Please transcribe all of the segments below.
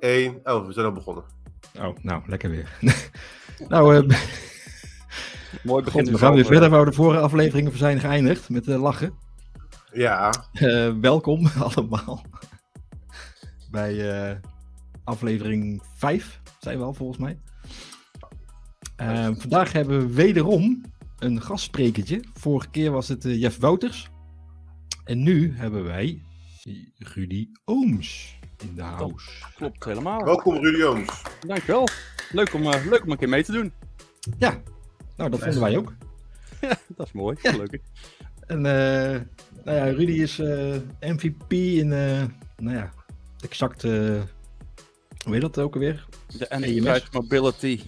1. Oh, we zijn al begonnen. Oh, nou, lekker weer. nou, uh, Mooi begin. God, we gaan weer verder waar we de vorige afleveringen zijn geëindigd met uh, lachen. Ja. Uh, welkom allemaal bij aflevering 5 zijn we al volgens mij. vandaag hebben we wederom een gastsprekertje. Vorige keer was het Jeff Wouters. En nu hebben wij Rudy Ooms in de house. Klopt helemaal. Welkom Rudy Ooms. Dankjewel. Leuk om, uh, leuk om een keer mee te doen. Ja, nou dat vonden wij ook. ja, dat is mooi. Gelukkig. En uh, nou ja, Rudy is uh, MVP in, nou ja, exact, hoe heet dat ook alweer? De Enterprise Mobility.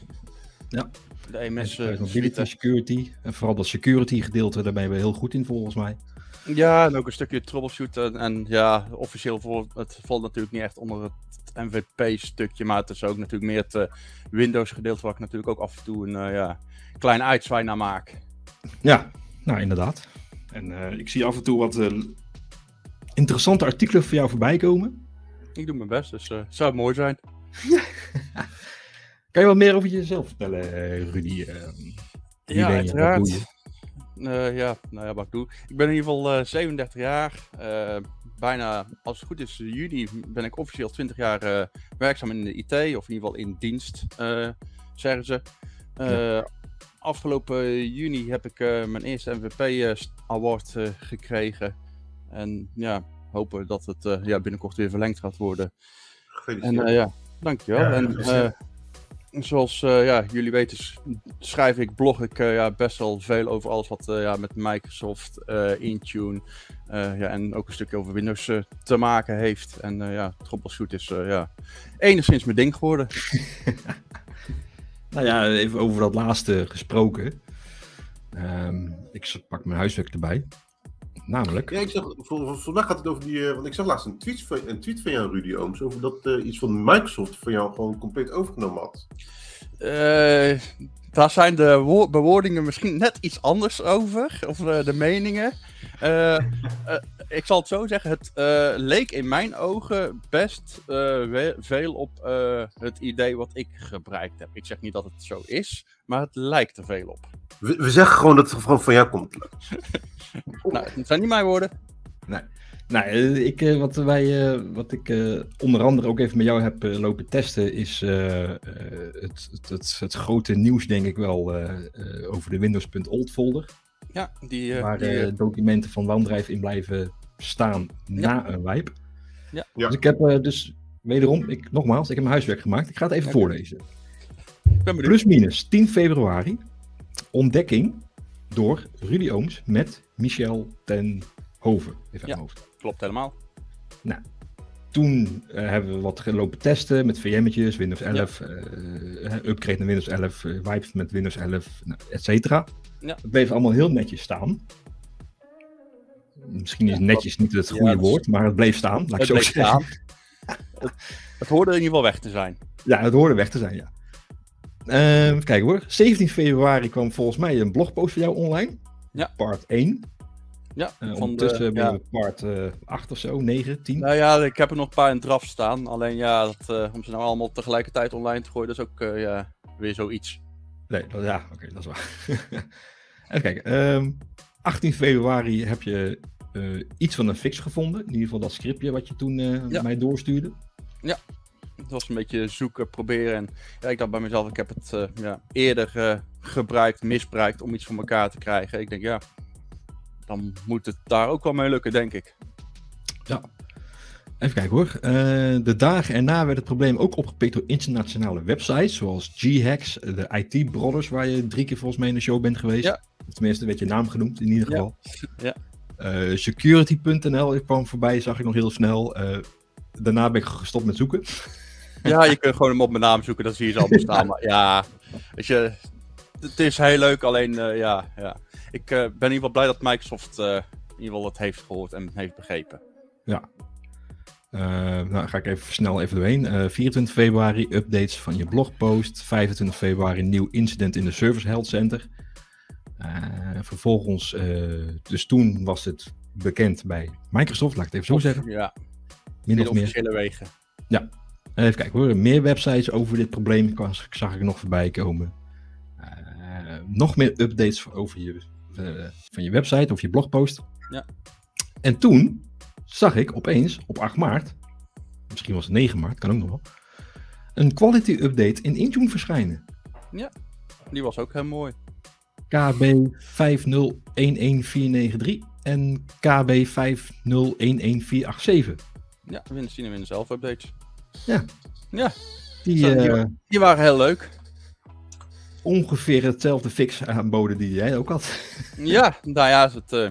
Ja. De EMS Mobility, Security. En vooral dat security gedeelte, daar ben je heel goed in volgens mij. Ja, en ook een stukje troubleshooten. En ja, officieel voor, het valt natuurlijk niet echt onder het MVP-stukje, maar het is ook natuurlijk meer het uh, Windows-gedeelte waar ik natuurlijk ook af en toe een uh, ja, klein uitzwaai naar maak. Ja, nou inderdaad. En uh, ik zie af en toe wat interessante artikelen voor jou voorbij komen. Ik doe mijn best, dus het zou mooi zijn. kan je wat meer over jezelf vertellen, Rudy? Wie ja, ben je? Wat doe je? Uh, ja, nou ja, wat ik doe. Ik ben in ieder geval uh, 37 jaar. Uh, bijna, als het goed is, juni ben ik officieel 20 jaar werkzaam in de IT, of in ieder geval in dienst, zeggen ze. Ja. Afgelopen juni heb ik mijn eerste MVP-award gekregen. En ja, hopen dat het ja, binnenkort weer verlengd gaat worden. En ja, dankjewel. Ja, en, zoals uh, ja, jullie weten, schrijf ik, blog ik uh, ja, best wel veel over alles wat uh, ja, met Microsoft, Intune ja, en ook een stukje over Windows te maken heeft. En ja, Troubleshoot is ja, enigszins mijn ding geworden. nou ja, even over dat laatste gesproken. Um, ik pak mijn huiswerk erbij. Namelijk. Ja, ik zag, vandaag gaat het over die. want ik zag laatst een tweet van, een tweet van jou, Rudy Ooms, over dat uh, iets van Microsoft van jou gewoon compleet overgenomen had. Uh, daar zijn de bewoordingen misschien net iets anders over, of uh, de meningen. ik zal het zo zeggen, het leek in mijn ogen best veel op het idee wat ik gebruikt heb. Ik zeg niet dat het zo is, maar het lijkt er veel op. We, we zeggen gewoon dat het gewoon van jou komt. nou, het zijn niet mijn woorden. Nee. Nou, ik, eh, wat, wij, eh, wat ik onder andere ook even met jou heb lopen testen, is uh, het, het, het, het, grote nieuws, denk ik wel, over de Windows.old folder. Ja, die. waar die, documenten van OneDrive in blijven staan na een wipe. Ja. ja. Dus ik heb dus wederom, ik, nogmaals, ik heb mijn huiswerk gemaakt. Ik ga het even okay. voorlezen. Plus minus 10 februari ontdekking door Rudy Ooms met Michel ten Hoven. Even ja, hoofd. Klopt helemaal. Nou, toen uh, hebben we wat gelopen testen met VM'tjes, Windows 11, ja. uh, upgrade naar Windows 11, uh, wipes met Windows 11, nou, et cetera. Ja. Het bleef allemaal heel netjes staan. Misschien is netjes niet het goede woord, maar het bleef staan. Laat het ik zo staan. het, het hoorde in ieder geval weg te zijn. Ja, het hoorde weg te zijn, ja. Uh, even kijken hoor. 17 februari kwam volgens mij een blogpost voor jou online. Ja. Part 1. Ja, uh, van de, ja. part uh, 8 of zo, 9, 10. Nou ja, ik heb er nog een paar in draf staan. Alleen ja, dat, om ze nou allemaal tegelijkertijd online te gooien, dat is ook ja, weer zoiets. Nee, dat, ja, oké, okay, dat is waar. even kijken. Um, 18 februari heb je iets van een fix gevonden. In ieder geval dat scriptje wat je toen ja. mij doorstuurde. Ja, het was een beetje zoeken, proberen. En ja, ik dacht bij mezelf, ik heb het ja, eerder gebruikt, misbruikt om iets voor elkaar te krijgen. Ik denk, ja, dan moet het daar ook wel mee lukken, denk ik. Ja. Even kijken hoor. Uh, de dagen erna werd het probleem ook opgepikt door internationale websites, zoals G-Hacks, de IT Brothers, waar je drie keer volgens mij in de show bent geweest. Ja. Of tenminste, werd je naam genoemd in ieder geval. Ja. ja. Security.nl kwam voorbij, zag ik nog heel snel. daarna ben ik gestopt met zoeken. Ja, je kunt gewoon hem op mijn naam zoeken, dan zie je ze allemaal staan. Maar ja, weet je, het is heel leuk, alleen ja, ja. Ik uh, ben in ieder geval blij dat Microsoft uh, in ieder geval het heeft gehoord en heeft begrepen. Ja. nou, ga ik even snel even doorheen. 24 februari updates van je blogpost. 25 februari nieuw incident in de Service Health Center. vervolgens, dus toen was het bekend bij Microsoft, laat ik het even zo zeggen. Ja, Min of meer. wegen. Ja, Even kijken hoor, meer websites over dit probleem zag ik nog voorbij komen. Nog meer updates over je, uh, van je website of je blogpost. Ja. En toen zag ik opeens op 8 maart, misschien was het 9 maart, kan ook nog wel, een quality update in Intune verschijnen. Ja, die was ook heel mooi. KB 5011493 en KB 5011487. Ja, we zien hem in de zelf-updates. Ja. Ja. Die, uh, die, waren heel leuk. Ongeveer hetzelfde fix aanboden die jij ook had. ja, nou ja, het, uh,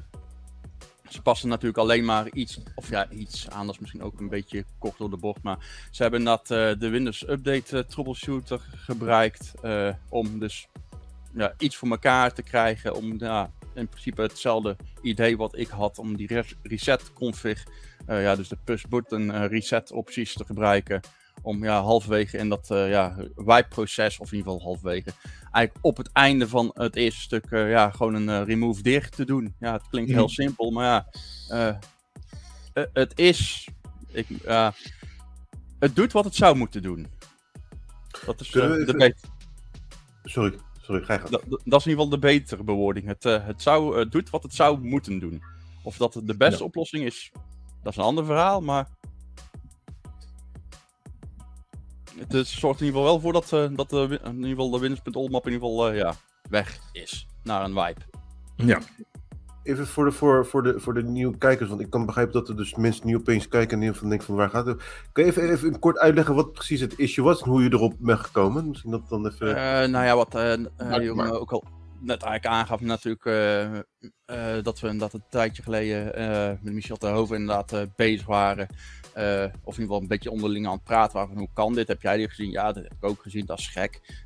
ze passen natuurlijk alleen maar iets, of ja, iets aan, dat is misschien ook een beetje kort door de bocht. Maar ze hebben dat uh, de Windows Update troubleshooter gebruikt om dus ja, iets voor elkaar te krijgen. Om ja, in principe hetzelfde idee wat ik had om die reset config, ja, dus de push button reset opties te gebruiken. Om ja, halverwege in dat uh, ja, wipe proces, of in ieder geval halverwege, eigenlijk op het einde van het eerste stuk ja, gewoon een remove dicht te doen. Ja, het klinkt heel mhm. simpel, maar ja, het is, ik, het doet wat het zou moeten doen. Dat is de beter. Sorry. Sorry, ga dat, dat, is in ieder geval de betere bewoording. Het, het, zou, doet wat het zou moeten doen. Of dat het de beste oplossing is, dat is een ander verhaal, maar... Het zorgt in ieder geval wel voor dat, uh, dat de, in ieder geval de Windows.all-map in ieder geval ja, weg is naar een wipe. Ja, even voor de, voor, voor, de, voor de nieuwe kijkers, want ik kan begrijpen dat er dus mensen nu opeens kijken en in van denken van waar gaat het? Kan je even, even kort uitleggen wat precies het issue was en hoe je erop bent gekomen? Misschien dat dan even... Uh, nou ja, wat uh, uh, jongen ook al net eigenlijk aangaf natuurlijk dat we dat een tijdje geleden met Michel Terhoven inderdaad bezig waren. Of in ieder geval een beetje onderling aan het praten waren van hoe kan dit? Heb jij dit gezien? Ja, dat heb ik ook gezien, dat is gek.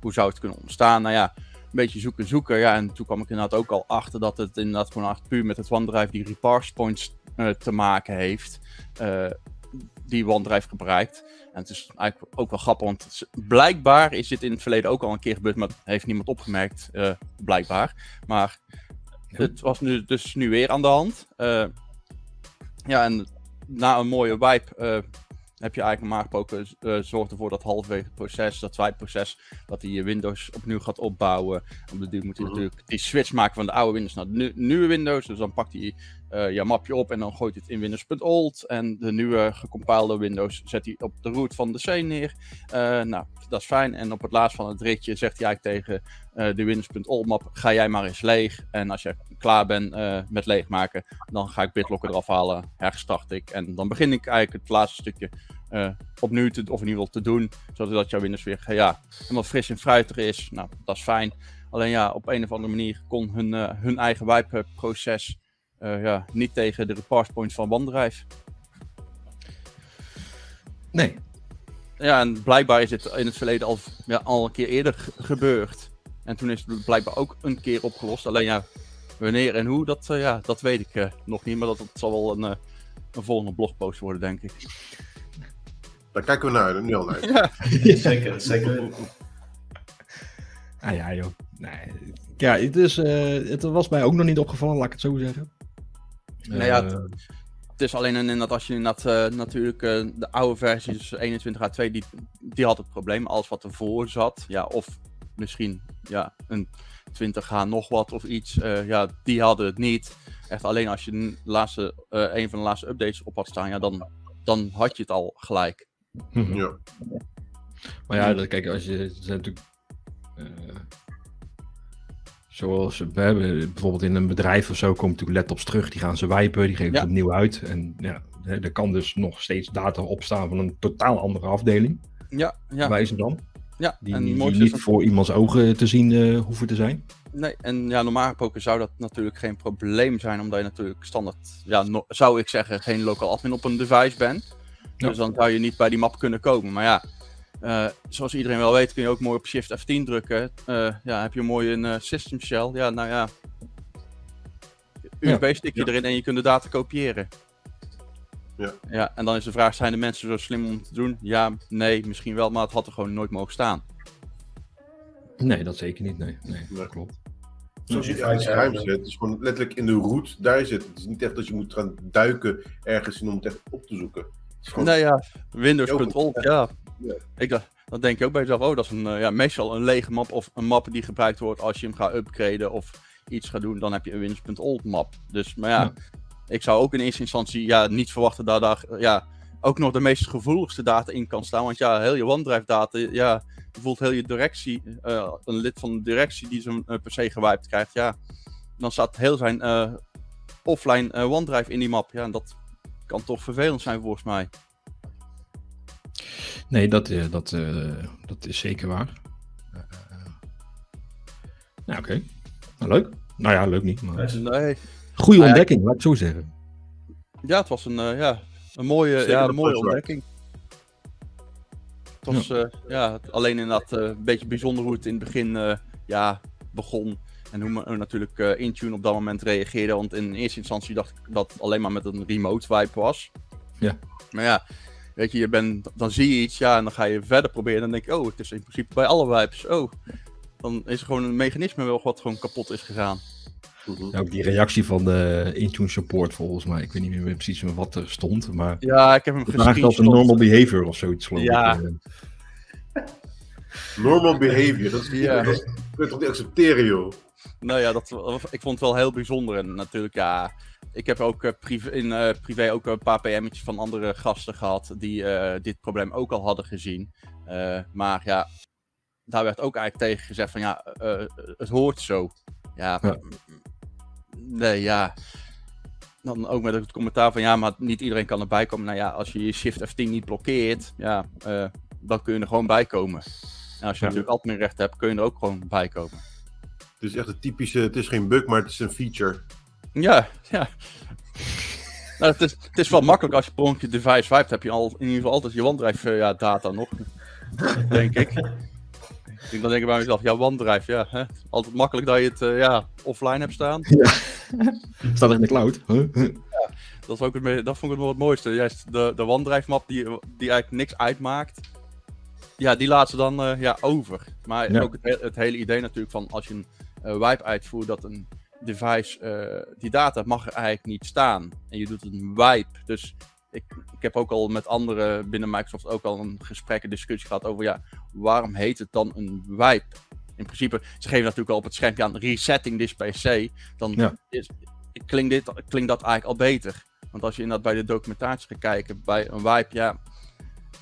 hoe zou het kunnen ontstaan? Nou ja, een beetje zoeken, zoeken. Ja, en toen kwam ik inderdaad ook al achter dat het inderdaad gewoon echt puur met het OneDrive die reparse points uh, te maken heeft. Uh, die OneDrive gebruikt. En het is eigenlijk ook wel grappig, want blijkbaar is dit in het verleden ook al een keer gebeurd, maar heeft niemand opgemerkt, uh, blijkbaar. Maar het was nu, dus nu weer aan de hand. ja, en na een mooie wipe heb je eigenlijk normaal gesproken uh, zorgt ervoor dat halverwege het proces, dat proces, dat hij je Windows opnieuw gaat opbouwen. Op de duur moet hij mhm. natuurlijk die switch maken van de oude Windows naar de nieuwe Windows. Dus dan pakt hij uh, je mapje op en dan gooit het in Windows.old. En de nieuwe gecompilede Windows zet hij op de root van de C neer. Uh, nou, dat is fijn. En op het laatst van het ritje zegt hij eigenlijk tegen uh, de Windows.old map, ga jij maar eens leeg. En als je klaar bent met leegmaken, dan ga ik BitLocker eraf halen, herstart ik. En dan begin ik eigenlijk het laatste stukje opnieuw te, of in ieder geval te doen. Zodat jouw Windows weer ja, helemaal fris en fruitig is. Nou, dat is fijn. Alleen ja, op een of andere manier kon hun, hun eigen wipe proces uh, ja, niet tegen de reparse points van OneDrive. Nee. Ja, en blijkbaar is het in het verleden al, ja, al een keer eerder gebeurd. En toen is het blijkbaar ook een keer opgelost. Alleen ja, wanneer en hoe, dat, uh, ja, dat weet ik uh, nog niet. Maar dat, dat zal wel een, een volgende blogpost worden, denk ik. Daar kijken we naar, nu al naar. Ja. zeker, zeker. Ah ja, joh. Nee. Ja, het, is, het was mij ook nog niet opgevallen, laat ik het zo zeggen. Nou ja, het, het is alleen in dat als je dat, uh, natuurlijk uh, de oude versies 21H2, die, die had het probleem. Alles wat ervoor zat, ja, of misschien ja, een 20H nog wat of iets, uh, ja, die hadden het niet. Echt alleen als je de laatste, een van de laatste updates op had staan, ja, dan, dan had je het al gelijk. Mhm. Ja. Maar ja, dat, kijk, als je zijn natuurlijk Zoals we hebben bijvoorbeeld in een bedrijf of zo komen natuurlijk laptops terug, die gaan ze wijpen, die geven ze opnieuw uit. En ja, er kan dus nog steeds data opstaan van een totaal andere afdeling. Ja, ja. Wijzen dan. Ja, die, en die niet voor iemands ogen te zien uh, hoeven te zijn. Nee, en ja, normaal gesproken zou dat natuurlijk geen probleem zijn, omdat je natuurlijk standaard, ja, zou ik zeggen, geen local admin op een device bent. Dus dan zou je niet bij die map kunnen komen. Maar ja, uh, zoals iedereen wel weet kun je ook mooi op Shift F10 drukken. Uh, ja, heb je mooi een uh, system shell. Ja, nou ja. USB-stickje ja. erin en je kunt de data kopiëren. Ja. ja. En dan is de vraag, zijn de mensen zo slim om te doen? Ja, nee, misschien wel, maar het had er gewoon nooit mogen staan. Nee, dat zeker niet. Nee, nee, dat klopt. Zoals je het geheim zet, het is gewoon letterlijk in de route, daar zit. Het is niet echt dat je moet gaan duiken ergens in om het echt op te zoeken. Gewoon... Nou ja, Windows.org, ja. ja. Ik dacht, dan denk je ook bij jezelf, oh, dat is een, ja, meestal een lege map of een map die gebruikt wordt als je hem gaat upgraden of iets gaat doen, dan heb je een Windows.org map. Dus, maar ja, ik zou ook in eerste instantie ja, niet verwachten dat daar ja, ook nog de meest gevoeligste data in kan staan. Want ja, heel je OneDrive data, ja, bijvoorbeeld heel je directie, uh, een lid van de directie die zo'n per se gewiped krijgt, ja, dan staat heel zijn uh, offline OneDrive in die map. Ja, en dat kan toch vervelend zijn volgens mij. Nee, dat, dat, dat is zeker waar. nou, oké. Nou, leuk. Nou ja, leuk niet. Maar... Nee. Goede nou ontdekking, laat ik zo zeggen. Ja, het was een, ja, een mooie, ja, een mooie ontdekking. Het was ja. ja alleen inderdaad een beetje bijzonder hoe het in het begin ja, begon. En hoe we natuurlijk uh, Intune op dat moment reageerde. Want in eerste instantie dacht ik dat het alleen maar met een remote wipe was. Ja. Maar ja, weet je, je bent, dan zie je iets, ja, en dan ga je verder proberen. Dan denk je, oh, het is in principe bij alle wipes. Oh, dan is er gewoon een mechanisme wel wat gewoon kapot is gegaan. Mhm. ook die reactie van de Intune support volgens mij. Ik weet niet meer precies wat er stond, maar... Ja, ik heb hem gezien. als een normal behavior of zoiets geloof ja. Normal behavior, dat is ja. dat kun je toch niet accepteren, joh? Nou ja, dat, ik vond het wel heel bijzonder. En natuurlijk, ja, ik heb ook privé, in uh, privé ook een paar PM'tjes van andere gasten gehad die uh, dit probleem ook al hadden gezien. maar ja, daar werd ook eigenlijk tegen gezegd van ja, het hoort zo. Ja, ja. nee, ja. Dan ook met het commentaar van ja, maar niet iedereen kan erbij komen. Nou ja, als je je Shift F10 niet blokkeert, ja, dan kun je er gewoon bij komen. En als je ja. natuurlijk admin recht hebt, kun je er ook gewoon bij komen. Het is echt een typische, het is geen bug, maar het is een feature. Ja, ja. nou, het, is, het is wel makkelijk als je per je device wipet, heb je al in ieder geval altijd je OneDrive ja, data nog. denk ik. Ik dan denk ik bij mezelf, ja, OneDrive, ja. Hè? Altijd makkelijk dat je het uh, ja, offline hebt staan. Ja. Staat in de cloud. Huh? Ja, dat, is ook het, dat vond ik nog het mooiste. Juist de, de OneDrive map die, die eigenlijk niks uitmaakt. Ja, die laat ze dan uh, ja, over. Maar ja. ook het, het, hele idee natuurlijk van als je een wipe uitvoert, dat een device, uh, die data mag er eigenlijk niet staan. En je doet een wipe. Dus ik, ik heb ook al met anderen binnen Microsoft ook al een gesprek, een discussie gehad over ja, waarom heet het dan een wipe? In principe, ze geven natuurlijk al op het schermpje aan resetting this PC. Dan ja. is, klinkt, dit, klinkt dat eigenlijk al beter. Want als je inderdaad bij de documentatie gaat kijken, bij een wipe, ja,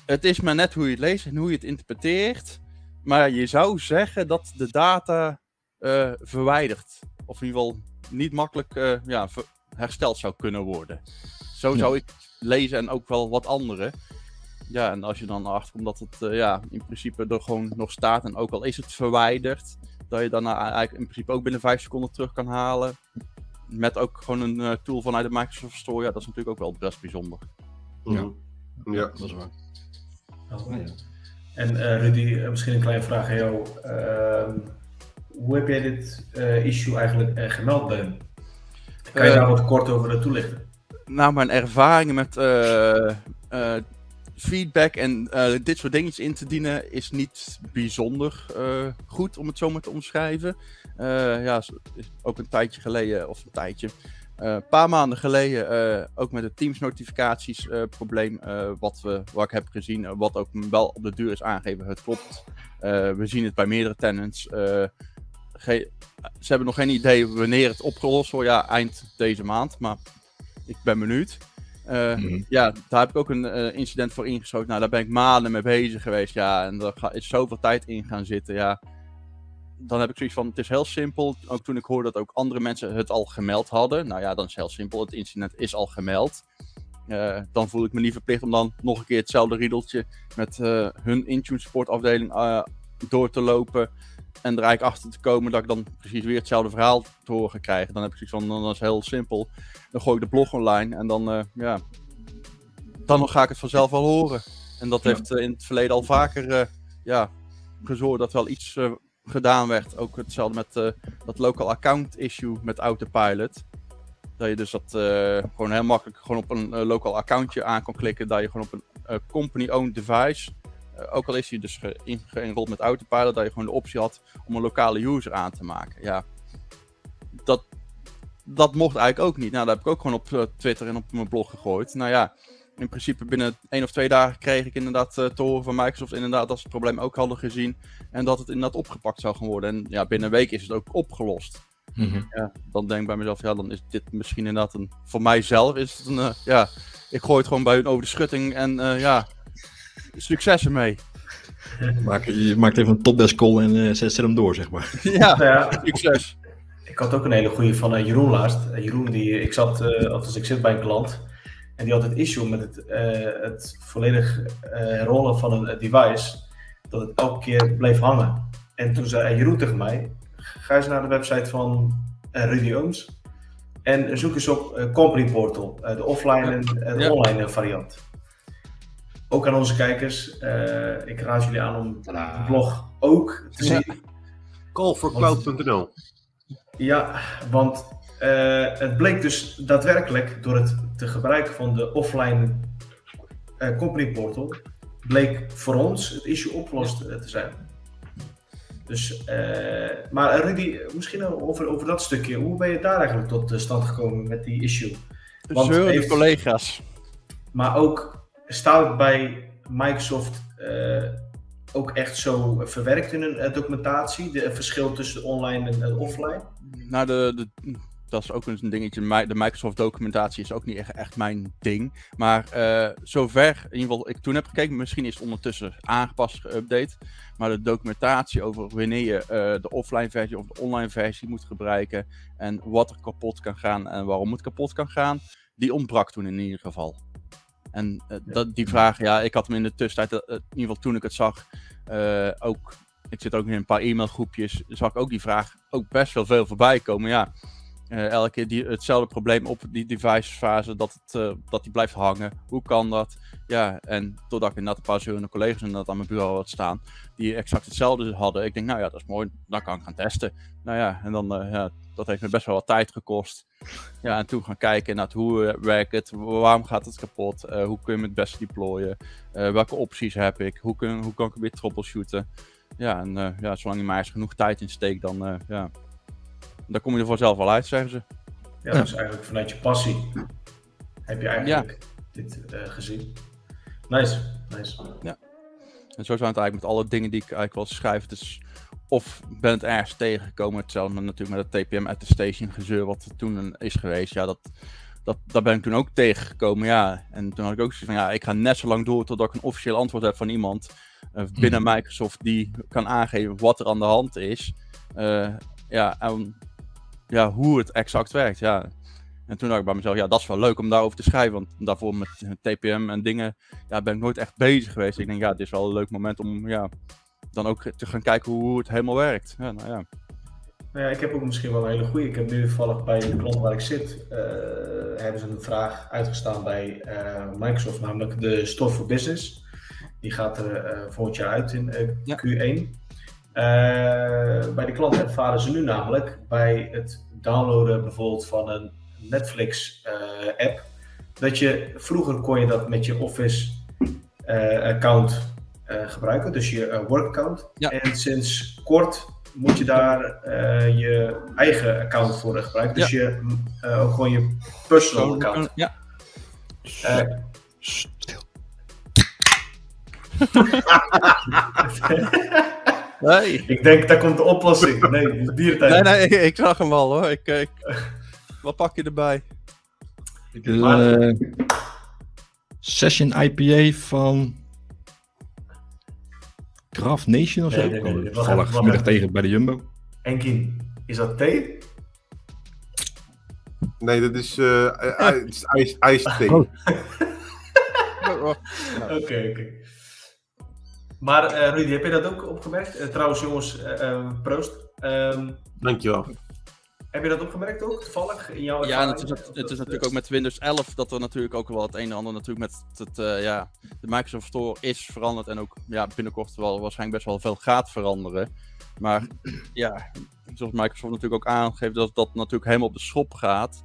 het is maar net hoe je het leest en hoe je het interpreteert. Maar je zou zeggen dat de data uh, verwijderd. Of in ieder geval niet makkelijk uh, ja, hersteld zou kunnen worden. Zo zou ik lezen en ook wel wat anderen. Ja, en als je dan erachter komt dat het uh, ja, in principe er gewoon nog staat. En ook al is het verwijderd, dat je dan eigenlijk in principe ook binnen 5 seconden terug kan halen. Met ook gewoon een uh, tool vanuit de Microsoft Store. Ja, dat is natuurlijk ook wel best bijzonder. Ja, ja dat is waar. Ja. En uh, Rudy, misschien een kleine vraag aan jou. Hoe heb jij dit uh, issue eigenlijk uh, gemeld bij hem? Kan je daar wat kort over toelichten? Nou, mijn ervaringen met feedback en dit soort dingetjes in te dienen is niet bijzonder goed, om het zo maar te omschrijven. ja, ook een tijdje geleden, of een tijdje, een uh, paar maanden geleden uh, ook met het Teams notificaties uh, probleem wat, we, wat ik heb gezien, wat ook wel op de duur is aangegeven. Het klopt. we zien het bij meerdere tenants. Ze hebben nog geen idee wanneer het opgelost wordt. Ja, eind deze maand. Maar ik ben benieuwd. Mm. Ja, daar heb ik ook een incident voor ingeschoten. Nou, daar ben ik maanden mee bezig geweest. Ja, en daar is zoveel tijd in gaan zitten. Ja, dan heb ik zoiets van, het is heel simpel. Ook toen ik hoorde dat ook andere mensen het al gemeld hadden. Nou ja, dan is het heel simpel. Het incident is al gemeld. Uh, dan voel ik me niet verplicht om dan nog een keer hetzelfde riedeltje met hun Intune support afdeling door te lopen. En er eigenlijk achter te komen dat ik dan precies weer hetzelfde verhaal te horen krijg. Dan heb ik zoiets van, dan is het heel simpel. Dan gooi ik de blog online en dan, ja, dan ga ik het vanzelf wel horen. En dat heeft in het verleden al vaker ja, gezorgd dat wel iets gedaan werd. Ook hetzelfde met dat local account issue met Autopilot. Dat je dus dat gewoon heel makkelijk gewoon op een local accountje aan kon klikken. Dat je gewoon op een company-owned device, ook al is hij dus geïnrold met Autopilot, dat je gewoon de optie had om een lokale user aan te maken. Ja, dat, dat mocht eigenlijk ook niet. Nou, dat heb ik ook gewoon op Twitter en op mijn blog gegooid. Nou ja, in principe binnen één of twee dagen kreeg ik inderdaad uh, te horen van Microsoft inderdaad dat ze het probleem ook hadden gezien. En dat het inderdaad opgepakt zou gaan worden. En ja, binnen een week is het ook opgelost. Mhm. ja, dan denk ik bij mezelf, ja, dan is dit misschien inderdaad een. Voor mijzelf is het een. Uh, ja, ik gooi het gewoon bij hun over de schutting en uh, ja, succes ermee. Maak, je maakt even een topdesk call en uh, zet, zet, hem door, zeg maar. Ja, ja, succes. Ik had ook een hele goede van Jeroen laatst. Jeroen, die, ik zat, althans ik zit bij een klant. En die had het issue met het, het volledig herrollen van een device. Dat het elke keer bleef hangen. En toen zei Jeroen tegen mij, ga eens naar de website van uh, Rudy Ooms. En zoek eens op uh, Company Portal, uh, de offline en de online variant. Ook aan onze kijkers, ik raad jullie aan om de blog ook te zien. Callforcloud.nl Ja, want het bleek dus daadwerkelijk door het te gebruiken van de offline Company Portal, bleek voor ons het issue opgelost te zijn. Dus, uh, maar Rudy, misschien over, over dat stukje. Hoe ben je daar eigenlijk tot stand gekomen met die issue? Want de heeft, collega's. Maar ook, staat het bij Microsoft uh, ook echt zo verwerkt in een documentatie? De, verschil tussen online en offline? Nou, de, dat is ook een dingetje. De Microsoft documentatie is ook niet echt, echt mijn ding. Maar zover, in ieder geval, ik toen heb gekeken, misschien is het ondertussen aangepast, geüpdate. Maar de documentatie over wanneer je de offline versie of de online versie moet gebruiken. En wat er kapot kan gaan en waarom het kapot kan gaan. Die ontbrak toen in ieder geval. En uh, dat, die vraag, ja, ik had hem in de tussentijd, in ieder geval toen ik het zag, ook ik zit ook in een paar e-mailgroepjes, zag ik ook die vraag ook best wel veel voorbij komen. Ja, uh, elke keer hetzelfde probleem op die device fase, dat, het, uh, dat die blijft hangen. Hoe kan dat? Ja, en totdat ik inderdaad een paar zeurende collega's inderdaad aan mijn bureau had staan, die exact hetzelfde hadden. Ik denk, nou ja, dat is mooi, dan kan ik gaan testen. Nou ja, en dan, uh, ja, dat heeft me best wel wat tijd gekost. Ja, en toen gaan kijken naar hoe werkt het, waarom gaat het kapot, hoe kun je het beste deployen, welke opties heb ik, hoe, kun, hoe kan ik weer troubleshooten. Ja, en ja, zolang je maar eens genoeg tijd in steekt, dan ja, dan kom je er vanzelf wel uit, zeggen ze. Ja, dus eigenlijk vanuit je passie heb je eigenlijk dit uh, gezien. Nice, nice. Ja. En zo zijn het eigenlijk met alle dingen die ik eigenlijk wel schrijf. Dus of ben het ergens tegengekomen, hetzelfde natuurlijk met het TPM attestation gezeur wat toen is geweest. Ja, dat, dat, daar ben ik toen ook tegengekomen, ja. En toen had ik ook zoiets van, ja, ik ga net zo lang door totdat ik een officieel antwoord heb van iemand uh, binnen mhm. Microsoft die kan aangeven wat er aan de hand is. Uh, ja, en ja, hoe het exact werkt. Ja. En toen dacht ik bij mezelf, ja, dat is wel leuk om daarover te schrijven. Want daarvoor met TPM en dingen ja, ben ik nooit echt bezig geweest. Ik denk, ja, dit is wel een leuk moment om ja, dan ook te gaan kijken hoe het helemaal werkt. Ja, nou ja. Nou ja, ik heb ook misschien wel een hele goede. Ik heb nu toevallig bij de klant waar ik zit, uh, hebben ze een vraag uitgestaan bij uh, Microsoft, namelijk de Store for Business. Die gaat er uh, volgend jaar uit in Q1. Uh, bij de klant ervaren ze nu namelijk bij het downloaden bijvoorbeeld van een Netflix-app, eh, dat je vroeger kon je dat met je Office-account eh, gebruiken, dus je work-account. En sinds kort moet je daar je eigen account voor gebruiken, dus je ook gewoon je personal account. Ja. Stil. Nee. Ik denk, daar komt de oplossing. Nee, diertijd. Nee, nee, ik, ik, zag hem al hoor. Ik, ik... Wat pak je erbij? Uh, session IPA van Craft Nation of zo. Nee, nee, nee, Toevallig vanmiddag tegen bij de Jumbo. Enkin, is dat thee? Nee, dat is, uh, is ijs, oh. Oké, oké. Maar uh, Rudy, heb je dat ook opgemerkt? Uh, trouwens, jongens, uh, proost. Um, Dankjewel. Heb je dat opgemerkt ook, toevallig, in jouw Ja, het is, het is, natuurlijk ook met Windows 11 dat er natuurlijk ook wel het een en ander natuurlijk met het, ja, de Microsoft Store is veranderd en ook ja, binnenkort wel waarschijnlijk best wel veel gaat veranderen. Maar ja, zoals Microsoft natuurlijk ook aangeeft, dat dat natuurlijk helemaal op de schop gaat.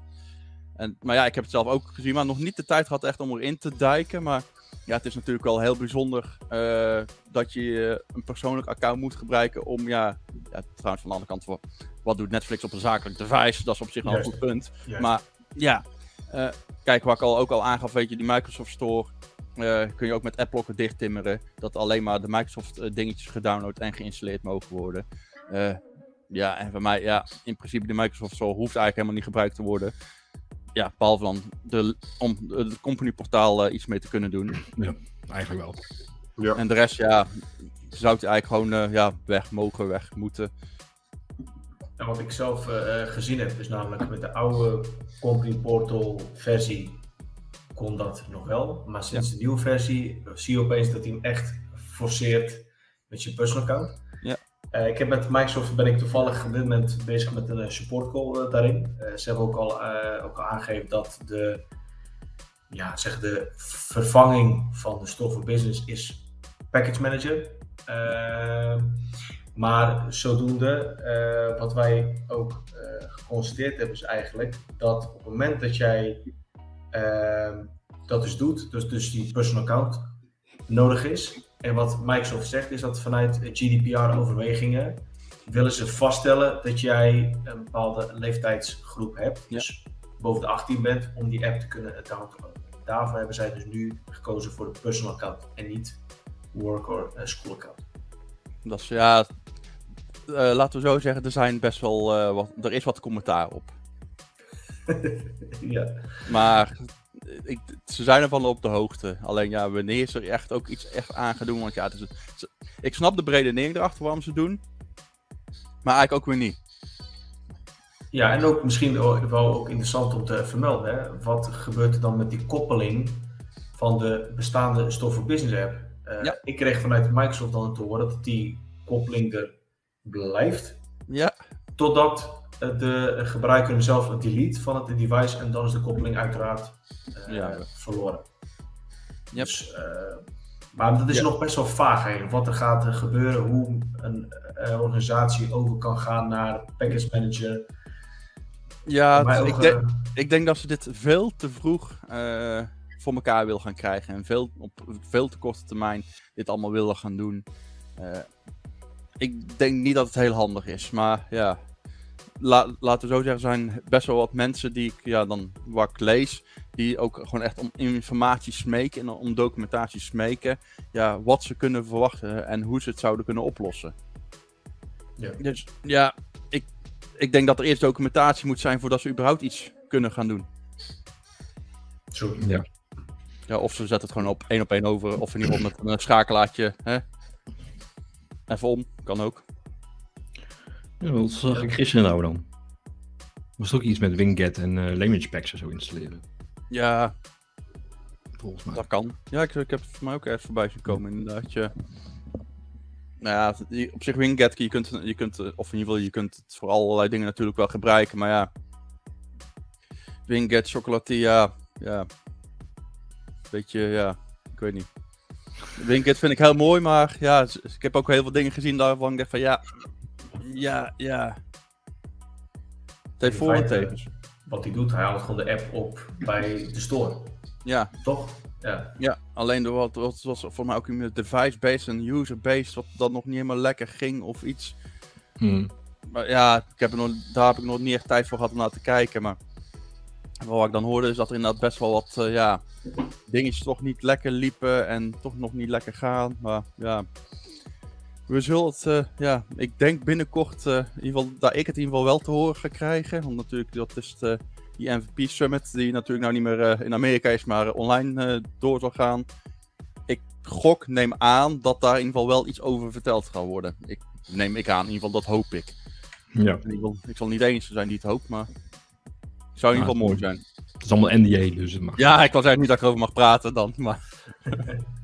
En, maar ja, ik heb het zelf ook gezien, maar nog niet de tijd gehad echt om erin te duiken, maar ja, het is natuurlijk wel heel bijzonder uh, dat je een persoonlijk account moet gebruiken om, ja, ja, trouwens van de andere kant, voor, wat doet Netflix op een zakelijk device? Dat is op zich wel een goed punt. Maar ja, kijk, wat ik al, ook al aangaf, weet je, die Microsoft Store kun je ook met appblokken dicht timmeren. Dat alleen maar de Microsoft dingetjes gedownload en geïnstalleerd mogen worden. ja, en voor mij, ja, in principe de Microsoft Store hoeft eigenlijk helemaal niet gebruikt te worden ja, behalve dan de, om het companyportaal uh, iets mee te kunnen doen. Ja, eigenlijk wel. Ja. En de rest, ja, zou het eigenlijk gewoon uh, ja, weg mogen, weg moeten. En wat ik zelf uh, gezien heb, is namelijk met de oude Company Portal versie kon dat nog wel. Maar sinds de nieuwe versie zie je opeens dat hij hem echt forceert met je personal account. Uh, ik heb met Microsoft ben ik toevallig op dit moment bezig met een uh, support call uh, daarin. ze hebben ook al, ook al aangegeven dat de, ja, zeg de vervanging van de Store for Business is Package Manager. maar zodoende, wat wij ook geconstateerd hebben, is eigenlijk dat op het moment dat jij dat dus doet, dus, dus die personal account nodig is, en wat Microsoft zegt is dat vanuit GDPR-overwegingen willen ze vaststellen dat jij een bepaalde leeftijdsgroep hebt, dus boven de 18 bent, om die app te kunnen downloaden. Daarvoor hebben zij dus nu gekozen voor de personal account en niet work or school account. Dat is ja, uh, laten we zo zeggen, er zijn best wel uh, wat, er is wat commentaar op. ja. Maar ik, ze zijn ervan op de hoogte. Alleen ja, wanneer ze er echt ook iets echt aan gaan doen. Want ja, het is, ik snap de brede neer erachter waarom ze doen. Maar eigenlijk ook weer niet. Ja, en ook misschien wel ook interessant om te vermelden. Hè? Wat gebeurt er dan met die koppeling van de bestaande Store for Business app? Uh, ja. Ik kreeg vanuit Microsoft dan te horen dat die koppeling er blijft. Ja. Totdat de gebruiker zelf een delete van het device en dan is de koppeling uiteraard uh, ja. verloren. Yep. Dus, uh, maar dat is nog best wel vaag eigenlijk. Wat er gaat gebeuren, hoe een organisatie over kan gaan naar package manager. Ja, ik, denk, ik denk dat ze dit veel te vroeg voor elkaar wil gaan krijgen. En veel, op veel te korte termijn dit allemaal willen gaan doen. ik denk niet dat het heel handig is, maar ja, la, laten we zo zeggen, zijn best wel wat mensen die ik ja, dan wat ik lees, die ook gewoon echt om informatie smeken en om documentatie smeken, ja, wat ze kunnen verwachten en hoe ze het zouden kunnen oplossen. Ja. Dus ja, ik, ik denk dat er eerst documentatie moet zijn voordat ze überhaupt iets kunnen gaan doen. Zo. Ja. ja. Of ze zetten het gewoon op één op één over, of in ieder geval met een schakelaartje. Hè? Even om, kan ook. Ja, wat zag ik gisteren nou dan? Was ook iets met Winget en uh, Language Packs en zo installeren? Ja, volgens mij. Dat kan. Ja, ik, ik heb het voor mij ook ergens voorbij gekomen inderdaad. Je... Nou ja, op zich Winget, je kunt, je kunt, eh, of in ieder geval, je kunt het voor allerlei dingen natuurlijk wel gebruiken, maar ja. Winget, chocolatier, ja. Beetje, ja, ik weet niet. Winget vind ik heel mooi, maar ja, ik heb ook heel veel dingen gezien waarvan ik dacht van ja, ja, ja. Het heeft voor en tegens. Wat hij doet, hij haalt gewoon de app op bij de store. Ja. Toch? Ja. Ja, alleen door wat, wat was voor mij ook een device-based en user-based, wat dat nog niet helemaal lekker ging of iets. Hmm. Maar ja, ik heb er nog, daar heb ik nog niet echt tijd voor gehad om naar te kijken. Maar wat ik dan hoorde is dat er inderdaad best wel wat uh, ja, dingetjes toch niet lekker liepen en toch nog niet lekker gaan. Maar ja, we zullen het, uh, ja, ik denk binnenkort, uh, in ieder geval, dat ik het in ieder geval wel te horen ga krijgen. Want natuurlijk, dat is de, die MVP Summit, die natuurlijk nou niet meer uh, in Amerika is, maar online door zal gaan. Ik gok, neem aan, dat daar in ieder geval wel iets over verteld gaat worden. Ik neem ik aan, in ieder geval, dat hoop ik. Ja. In ieder geval, ik zal niet enige zijn die het hoopt, maar het zou in ieder geval mooi zijn. Het is allemaal NDA, dus het mag. Ja, ik was eigenlijk niet dat ik erover mag praten dan, maar...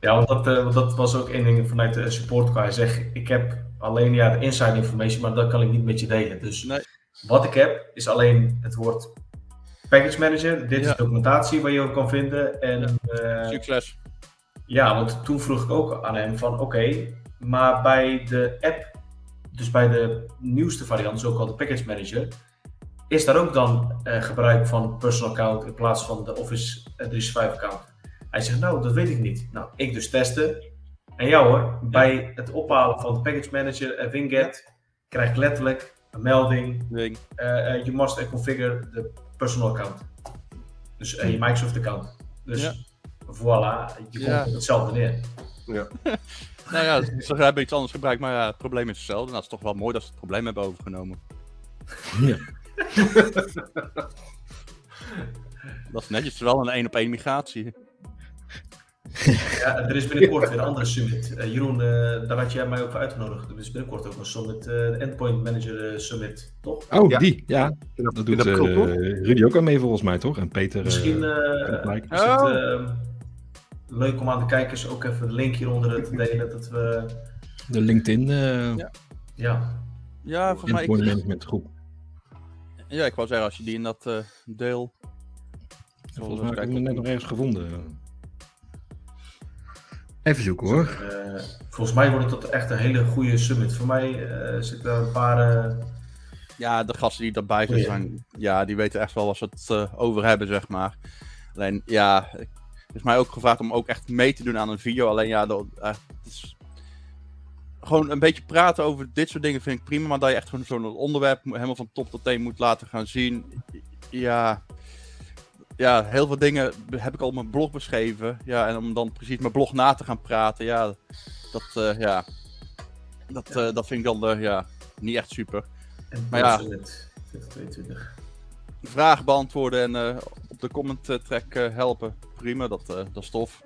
Ja, want dat, uh, want dat was ook één ding vanuit de support Hij zegt, ik heb alleen ja, de inside information, maar dat kan ik niet met je delen. Dus nee. wat ik heb, is alleen het woord package manager. Dit is documentatie waar je ook kan vinden. En, uh, Succes. Ja, want toen vroeg ik ook aan hem van, oké, maar bij de app, dus bij de nieuwste variant, zo de package manager, is daar ook dan uh, gebruik van personal account in plaats van de Office 365 account? Hij zegt, nou, dat weet ik niet. Nou, ik dus testen. En ja hoor, bij het ophalen van de package manager en Winget krijg ik letterlijk een melding. Uh, you must configure the personal account. Dus je Microsoft account. Dus ja. voilà, je komt ja. hetzelfde neer. Ja. nou ja, ze hebben iets anders gebruikt, maar ja, het probleem is hetzelfde. Nou, het is toch wel mooi dat ze het probleem hebben overgenomen. Ja. dat is netjes wel een één op één migratie. Ja, er is binnenkort weer een andere summit. Uh, Jeroen, uh, daar had jij mij ook voor uitgenodigd. Er is binnenkort ook een summit, uh, de Endpoint Manager Summit, toch? Oh, ja. die, ja. Dat, dat doet Rudy ook al mee volgens mij, toch? En Peter. Misschien is het oh. leuk om aan de kijkers ook even de link hieronder te delen. Dat we... De LinkedIn. ja. Ja, ja voor mij. Endpoint Management groep. Ja, ik wou zeggen, als je die in dat deel. Volgens mij heb ik hem net nog ergens gevonden. Even zoeken hoor. Uh, volgens mij wordt het echt een hele goede summit. Voor mij uh, zitten er een paar. Uh... Ja, de gasten die erbij zijn, zijn, ja, die weten echt wel wat ze het over hebben, zeg maar. Alleen ja, het is mij ook gevraagd om ook echt mee te doen aan een video. Alleen ja, dat, het is gewoon een beetje praten over dit soort dingen vind ik prima. Maar dat je echt gewoon zo'n onderwerp helemaal van top tot teen moet laten gaan zien. Ja, ja, heel veel dingen heb ik al op mijn blog beschreven. Ja, en om dan precies mijn blog na te gaan praten, ja, dat, uh, ja, dat, uh, dat vind ik dan uh, ja, niet echt super. En maar ja, 2022. vragen beantwoorden en op de comment track helpen, prima, dat, dat is tof.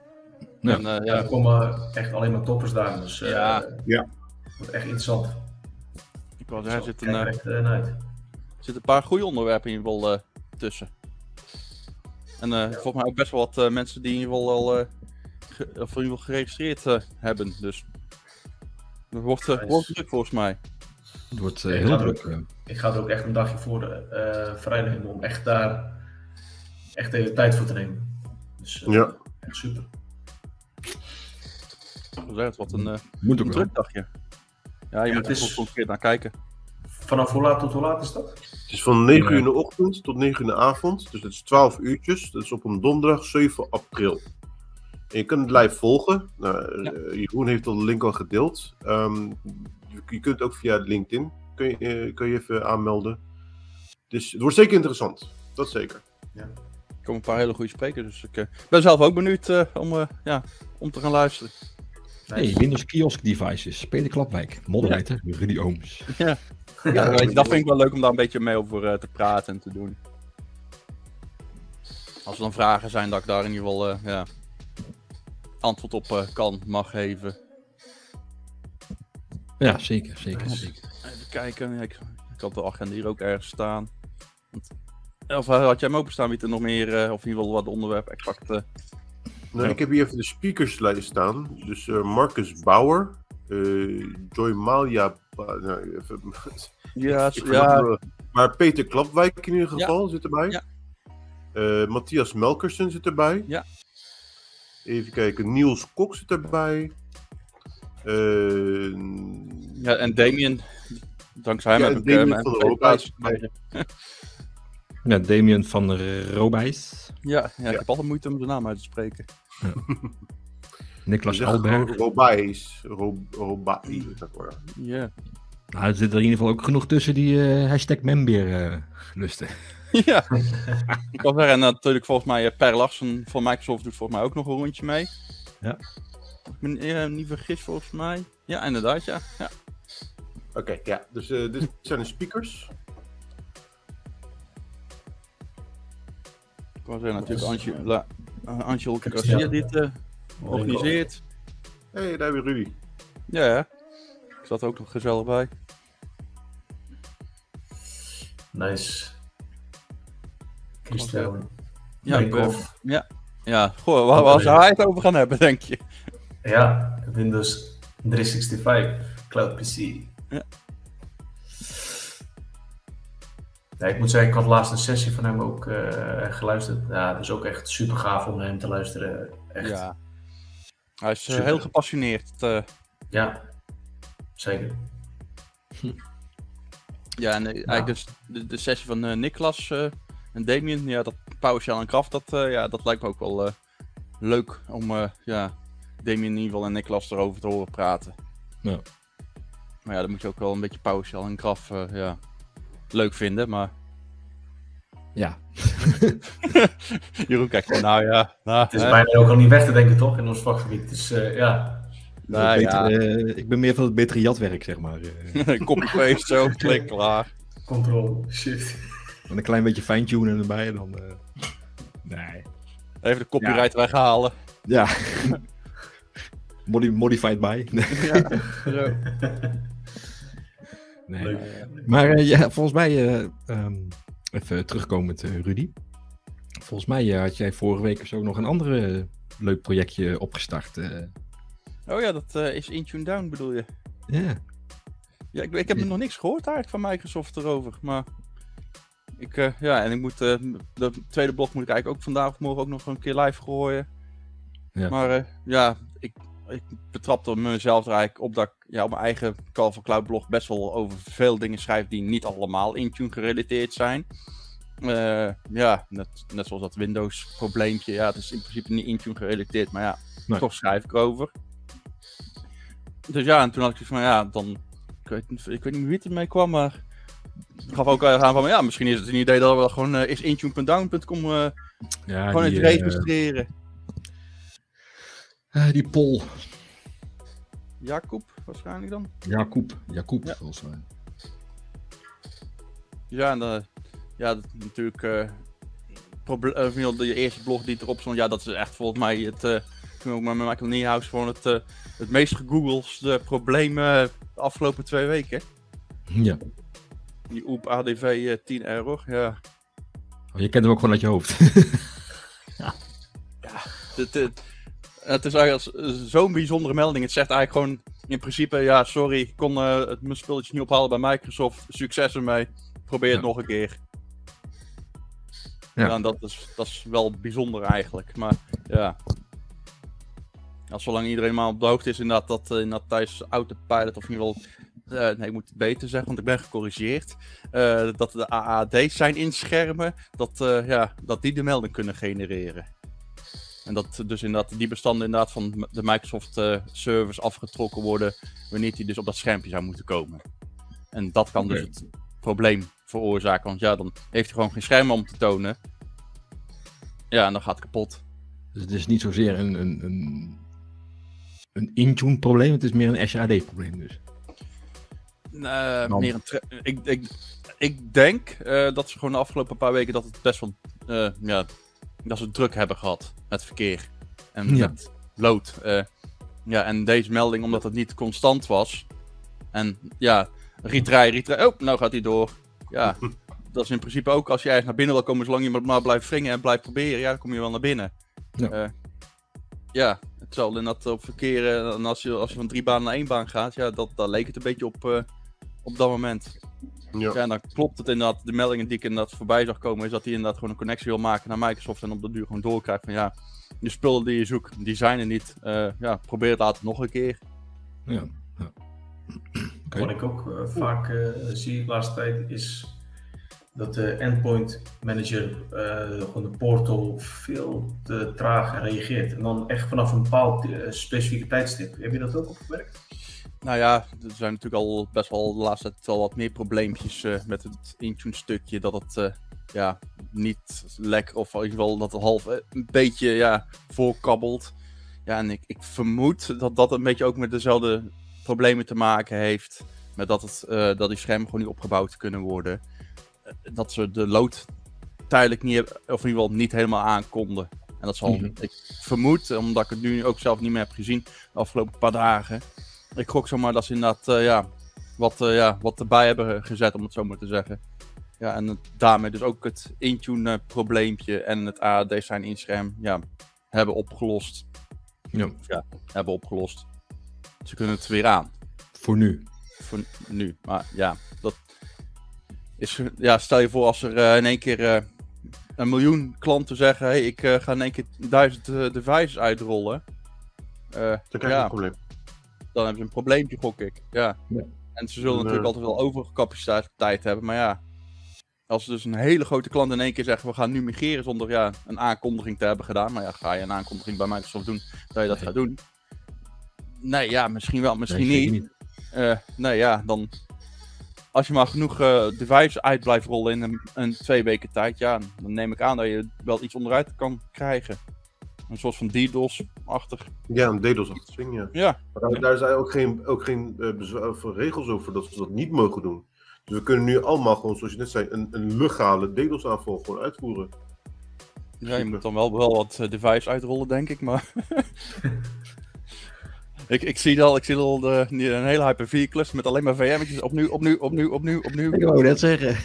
Ja. En, ja, er komen echt alleen maar toppers daar, dus ja. ja. wordt echt interessant. Ik wou er zit een, zit een paar goede onderwerpen in geval tussen. En uh, volgens mij ook best wel wat uh, mensen die in ieder geval al uh, ge of in ieder geval geregistreerd hebben. Dus het wordt, nice. wordt druk volgens mij. Het wordt heel druk. Ook, ik ga er ook echt een dagje voor vrijdag in om echt daar echt even tijd voor te nemen. Dus ja. echt super. Wordt een, moet ook een druk dagje. Ja, je ja, moet er is... een keer naar kijken. Vanaf hoe laat tot hoe laat is dat? Het is van 9 uur in de ochtend tot 9 uur in de avond. Dus het is 12 uurtjes. Dat is op een donderdag 7 april. En je kunt het live volgen. Nou, ja. Eh, Jeroen heeft al de link al gedeeld. Um, je kunt ook via LinkedIn kun je, uh, kun je even aanmelden. Dus het wordt zeker interessant. Dat zeker. Ja. Er komen een paar hele goede sprekers. Dus ik uh, ben zelf ook benieuwd om, ja, om te gaan luisteren. Hey, Windows Kiosk Devices, Peter Klapwijk, moderator ja. Rudy Ooms. Ja. Ja, weet je, dat vind ik wel leuk om daar een beetje mee over uh, te praten en te doen. Als er dan vragen zijn, dat ik daar in ieder geval uh, ja, antwoord op uh, kan, mag geven. Ja, zeker, zeker, zeker. Even kijken, ik, ik had de agenda hier ook ergens staan. Of had jij hem openstaan, wie er nog meer, of in ieder geval wat onderwerp exact... Nou, ik heb hier even de speakerslijst staan. Dus Marcus Bauer, Joy Malia... Nou, even, ja, ja. Maar Peter Klapwijk in ieder geval zit erbij. Ja. Uh, Matthias Melkersen zit erbij. Ja. Even kijken, Niels Kok zit erbij. Uh, ja, en Damien. Dankzij hem ja, heb ik uh, van Robijs. ja, Damien van Robijs. Ja, ja, ik heb altijd moeite om zijn naam uit te spreken. Ja. Niklas Albert. Robijs. Robijs. Ja. Nou, er zit er in ieder geval ook genoeg tussen die uh, hashtag membeer uh, lusten. ja, ik kan zeggen, en natuurlijk volgens mij uh, Per Larsen van Microsoft doet volgens mij ook nog een rondje mee. Ja. Ik ben niet vergis volgens mij. Ja, inderdaad, ja. ja. Oké, okay, ja. Dus dit zijn de speakers. Ik wou zeggen, natuurlijk Angela, Angel Garcia dit organiseert. Hé, hey, daar je Rudy. Ja, ja zat ook nog gezellig bij. Nice. Christian. Ja, ja. ja. Goh, waar, waar zou hij het over gaan hebben, denk je? Ja, Windows 365 Cloud PC. Ja. Ja, ik moet zeggen, ik had laatst een sessie van hem ook uh, geluisterd. Ja, dat is ook echt super gaaf om naar hem te luisteren. Echt. Ja. Hij is uh, heel gepassioneerd. Uh... Ja, zeker. Hm. Ja, en eh, eigenlijk dus de, de, sessie van uh, Niklas uh, en Damien, ja, dat PowerShell en Kraft, dat, ja, dat lijkt me ook wel leuk om ja, Damien in ieder geval en Niklas erover te horen praten. Ja. Maar ja, dan moet je ook wel een beetje PowerShell en Kraft, ja. Leuk vinden, maar... Ja. Jeroen kijkt nou ja. Nou, het is bijna ook al niet weg te denken, toch? In ons vakgebied. Dus uh, ja... Nou, ja. Uh, ik ben meer van het betere jatwerk, zeg maar. Copy-paste, zo, klik, klaar. Control, shit. En een klein beetje fine-tunen erbij, dan... Uh... Nee. Even de copyright ja. weghalen. Ja. Modi modified by. ja, Nee. Maar uh, ja, volgens mij, uh, um, even terugkomend, uh, Rudy. Volgens mij had jij vorige week of zo nog een andere leuk projectje opgestart. Oh ja, dat is Intune Down bedoel je? Ja. Ja, ik, ik heb nog niks gehoord eigenlijk van Microsoft erover, maar... Ik, ja, en ik moet, de tweede blog moet ik eigenlijk ook vandaag of morgen ook nog een keer live gooien. Ja. Maar ja, ik, ik betrapte mezelf er eigenlijk op dat ik ja, op mijn eigen Call for Cloud blog best wel over veel dingen schrijf die niet allemaal Intune gerelateerd zijn. Uh, ja, net, net zoals dat Windows probleempje. Ja, het is in principe niet Intune gerelateerd, maar ja, nee. toch schrijf ik over. Dus ja, en toen had ik van ja, dan. Ik weet, ik weet niet wie het ermee kwam, maar. Ik gaf ook aan van ja, misschien is het een idee dat we gewoon uh, is intune.down.com uh, ja, gewoon die, eens registreren. Die poll. Jacob waarschijnlijk dan? Jacob, Jacob ja. volgens mij. Ja, en uh, ja, dat, natuurlijk. Uh, de eerste blog die erop stond, ja, dat is echt volgens mij het. Uh, ook met Michael Niehaus gewoon het, uh, het meest gegoogelde probleem de afgelopen twee weken. Ja. Die OEP ADV 10 error, ja. Oh, je kent hem ook gewoon uit je hoofd. ja. Ja, dit, het is eigenlijk zo'n bijzondere melding. Het zegt eigenlijk gewoon in principe, ja, sorry, ik kon uh, het, mijn spulletje niet ophalen bij Microsoft. Succes ermee. Probeer het nog een keer. Ja. ja dat, is, dat is wel bijzonder eigenlijk. Maar ja. Als zolang iedereen maar op de hoogte is inderdaad dat, uh, inderdaad tijdens Autopilot of in ieder geval uh, nee, ik moet het beter zeggen, want ik ben gecorrigeerd. Uh, dat de AAD's zijn inschermen, dat, ja, dat die de melding kunnen genereren. En dat dus inderdaad die bestanden inderdaad van de Microsoft uh, servers afgetrokken worden wanneer die dus op dat schermpje zou moeten komen. En dat kan dus het probleem veroorzaken, want ja, dan heeft hij gewoon geen scherm om te tonen. Ja, en dan gaat het kapot. Dus het is niet zozeer een, een, een, een Intune probleem, het is meer een SAD probleem dus. Uh, meer een ik, ik, ik denk uh, dat ze gewoon de afgelopen paar weken dat het best wel uh, ja, dat ze druk hebben gehad met verkeer en ja. met lood. Uh, ja, en deze melding, omdat het niet constant was. En ja, retry, retry. Oh, nou gaat hij door. Ja, dat is in principe ook als je ergens naar binnen wil komen, zolang je maar blijft vringen en blijft proberen, ja, dan kom je wel naar binnen. Ja, uh, ja het zal in dat op verkeer, en als je, als je van drie banen naar één baan gaat, ja, dat, dat leek het een beetje op, uh, op dat moment. Ja. ja, en dan klopt het inderdaad. De meldingen die ik inderdaad voorbij zag komen, is dat hij inderdaad gewoon een connectie wil maken naar Microsoft. En op de duur gewoon doorkrijgt van ja, de spullen die je zoekt, die zijn er niet. Uh, ja, probeer het later nog een keer. Ja. ja. Okay. Wat ik ook uh, vaak uh, zie de laatste tijd is dat de endpoint manager gewoon de portal veel te traag reageert. En dan echt vanaf een bepaald specifieke tijdstip. Heb je dat ook opgemerkt? Nou ja, er zijn natuurlijk al best wel de laatste tijd al wat meer probleempjes uh, met het Intune stukje. Dat het uh, ja, niet lekker, of in ieder geval dat het half uh, een beetje ja, voorkabbelt. Ja, en ik, ik vermoed dat dat een beetje ook met dezelfde problemen te maken heeft. Met dat, het, dat die schermen gewoon niet opgebouwd kunnen worden. dat ze de load tijdelijk niet, of in ieder geval niet helemaal aankonden. En dat zal, mm -hmm. ik vermoed, omdat ik het nu ook zelf niet meer heb gezien de afgelopen paar dagen ik gok zomaar dat ze inderdaad uh, ja, wat, uh, ja, wat erbij hebben gezet, om het zo maar te zeggen. Ja, en daarmee dus ook het Intune probleempje en het AAD zijn inscherm ja, hebben opgelost. Ja. ja. Hebben opgelost. Ze kunnen het weer aan. Voor nu. Voor nu. Maar ja, dat is. Ja, stel je voor als er uh, in één keer een miljoen klanten zeggen: hey, ik ga in één keer duizend devices uitrollen. Dan krijg je ja. een probleem dan hebben ze een probleempje, gok ik. Ja. ja. En ze zullen natuurlijk altijd wel overcapaciteit hebben, maar ja. Als ze dus een hele grote klant in één keer zeggen, we gaan nu migreren zonder ja, een aankondiging te hebben gedaan. Maar ja, ga je een aankondiging bij Microsoft doen dat je dat gaat doen? Nee, ja, misschien wel, misschien niet. niet. Uh, nee, ja, dan... als je maar genoeg uh, devices uit blijft rollen in een, een, twee weken tijd, ja, dan neem ik aan dat je wel iets onderuit kan krijgen. Een soort van DDoS-achtig. Ja, een DDoS-achtig ding, ja. ja. Maar daar, zijn ook geen, ook geen uh, regels over dat ze dat niet mogen doen. Dus we kunnen nu allemaal gewoon, zoals je net zei, een, een legale DDoS-aanval gewoon uitvoeren. Ja, je moet dan wel, wel wat device uitrollen, denk ik, maar... Ik, ik zie al, ik zie al de, een hele Hyper-V-cluster met alleen maar VM'tjes. Opnieuw, opnieuw, opnieuw, opnieuw, opnieuw. Ik wou net zeggen.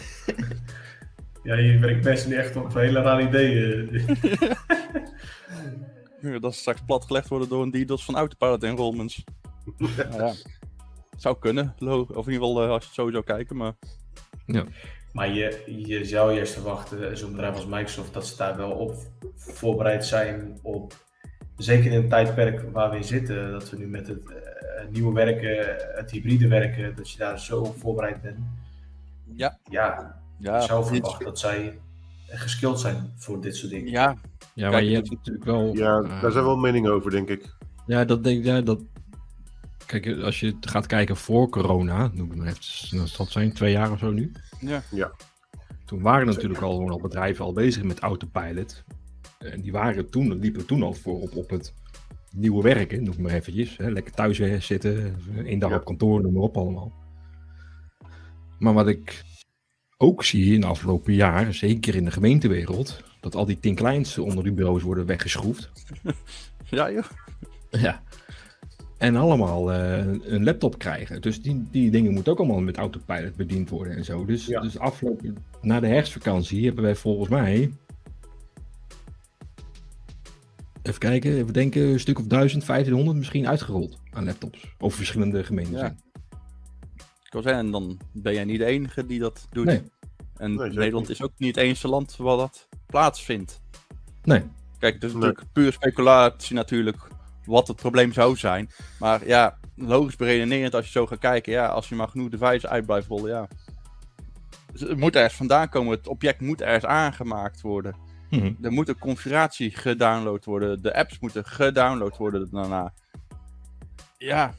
Ja, je werkt best niet echt op hele rare ideeën. ja, dat straks platgelegd worden door een DDoS van Autopilot enrollments. ja, ja. Zou kunnen, of in ieder geval uh, als je het zo zou kijken, maar... Ja. Maar je, je zou eerst verwachten, zo'n bedrijf als Microsoft, dat ze daar wel op voorbereid zijn op zeker in het tijdperk waar we in zitten, dat we nu met het uh, nieuwe werken, het hybride werken, dat je daar zo voorbereid bent. Ja. Ja, ja ik zou verwachten dat zij geskild zijn voor dit soort dingen. Ja, ja maar je hebt natuurlijk wel... Ja, daar zijn wel meningen over, denk ik. Ja, dat denk ja, dat... Kijk, als je gaat kijken voor corona, noem ik maar even, dat zijn twee jaar of zo nu. Ja. ja. Toen waren natuurlijk al, al bedrijven al bezig met autopilot. En die waren toen, liepen toen al voor op, op het nieuwe werken, noem maar eventjes. Hè, lekker thuis zitten, één dag op kantoor, noem maar op allemaal. Maar wat ik ook zie in de afgelopen jaren, zeker in de gemeentewereld, dat al die Tin Kleins onder die bureaus worden weggeschroefd. Ja, joh. Ja. En allemaal uh, een laptop krijgen. Dus die, die dingen moeten ook allemaal met autopilot bediend worden en zo. Dus, dus afgelopen, na de herfstvakantie hebben wij volgens mij even kijken, even denken, een stuk of 1000, 1500 misschien uitgerold aan laptops. Over verschillende gemeenten. Ja. Ik wil zeggen, en dan ben jij niet de enige die dat doet. Nee. En Nederland is ook niet het enige land waar dat plaatsvindt. Nee. Kijk, het is natuurlijk puur speculatie natuurlijk wat het probleem zou zijn. Maar ja, logisch beredenerend als je zo gaat kijken, ja, als je maar genoeg devices uit blijft rollen, ja. Dus het moet ergens vandaan komen, het object moet ergens aangemaakt worden. Mhm. Er moet een configuratie gedownload worden. De apps moeten gedownload worden daarna. Ja.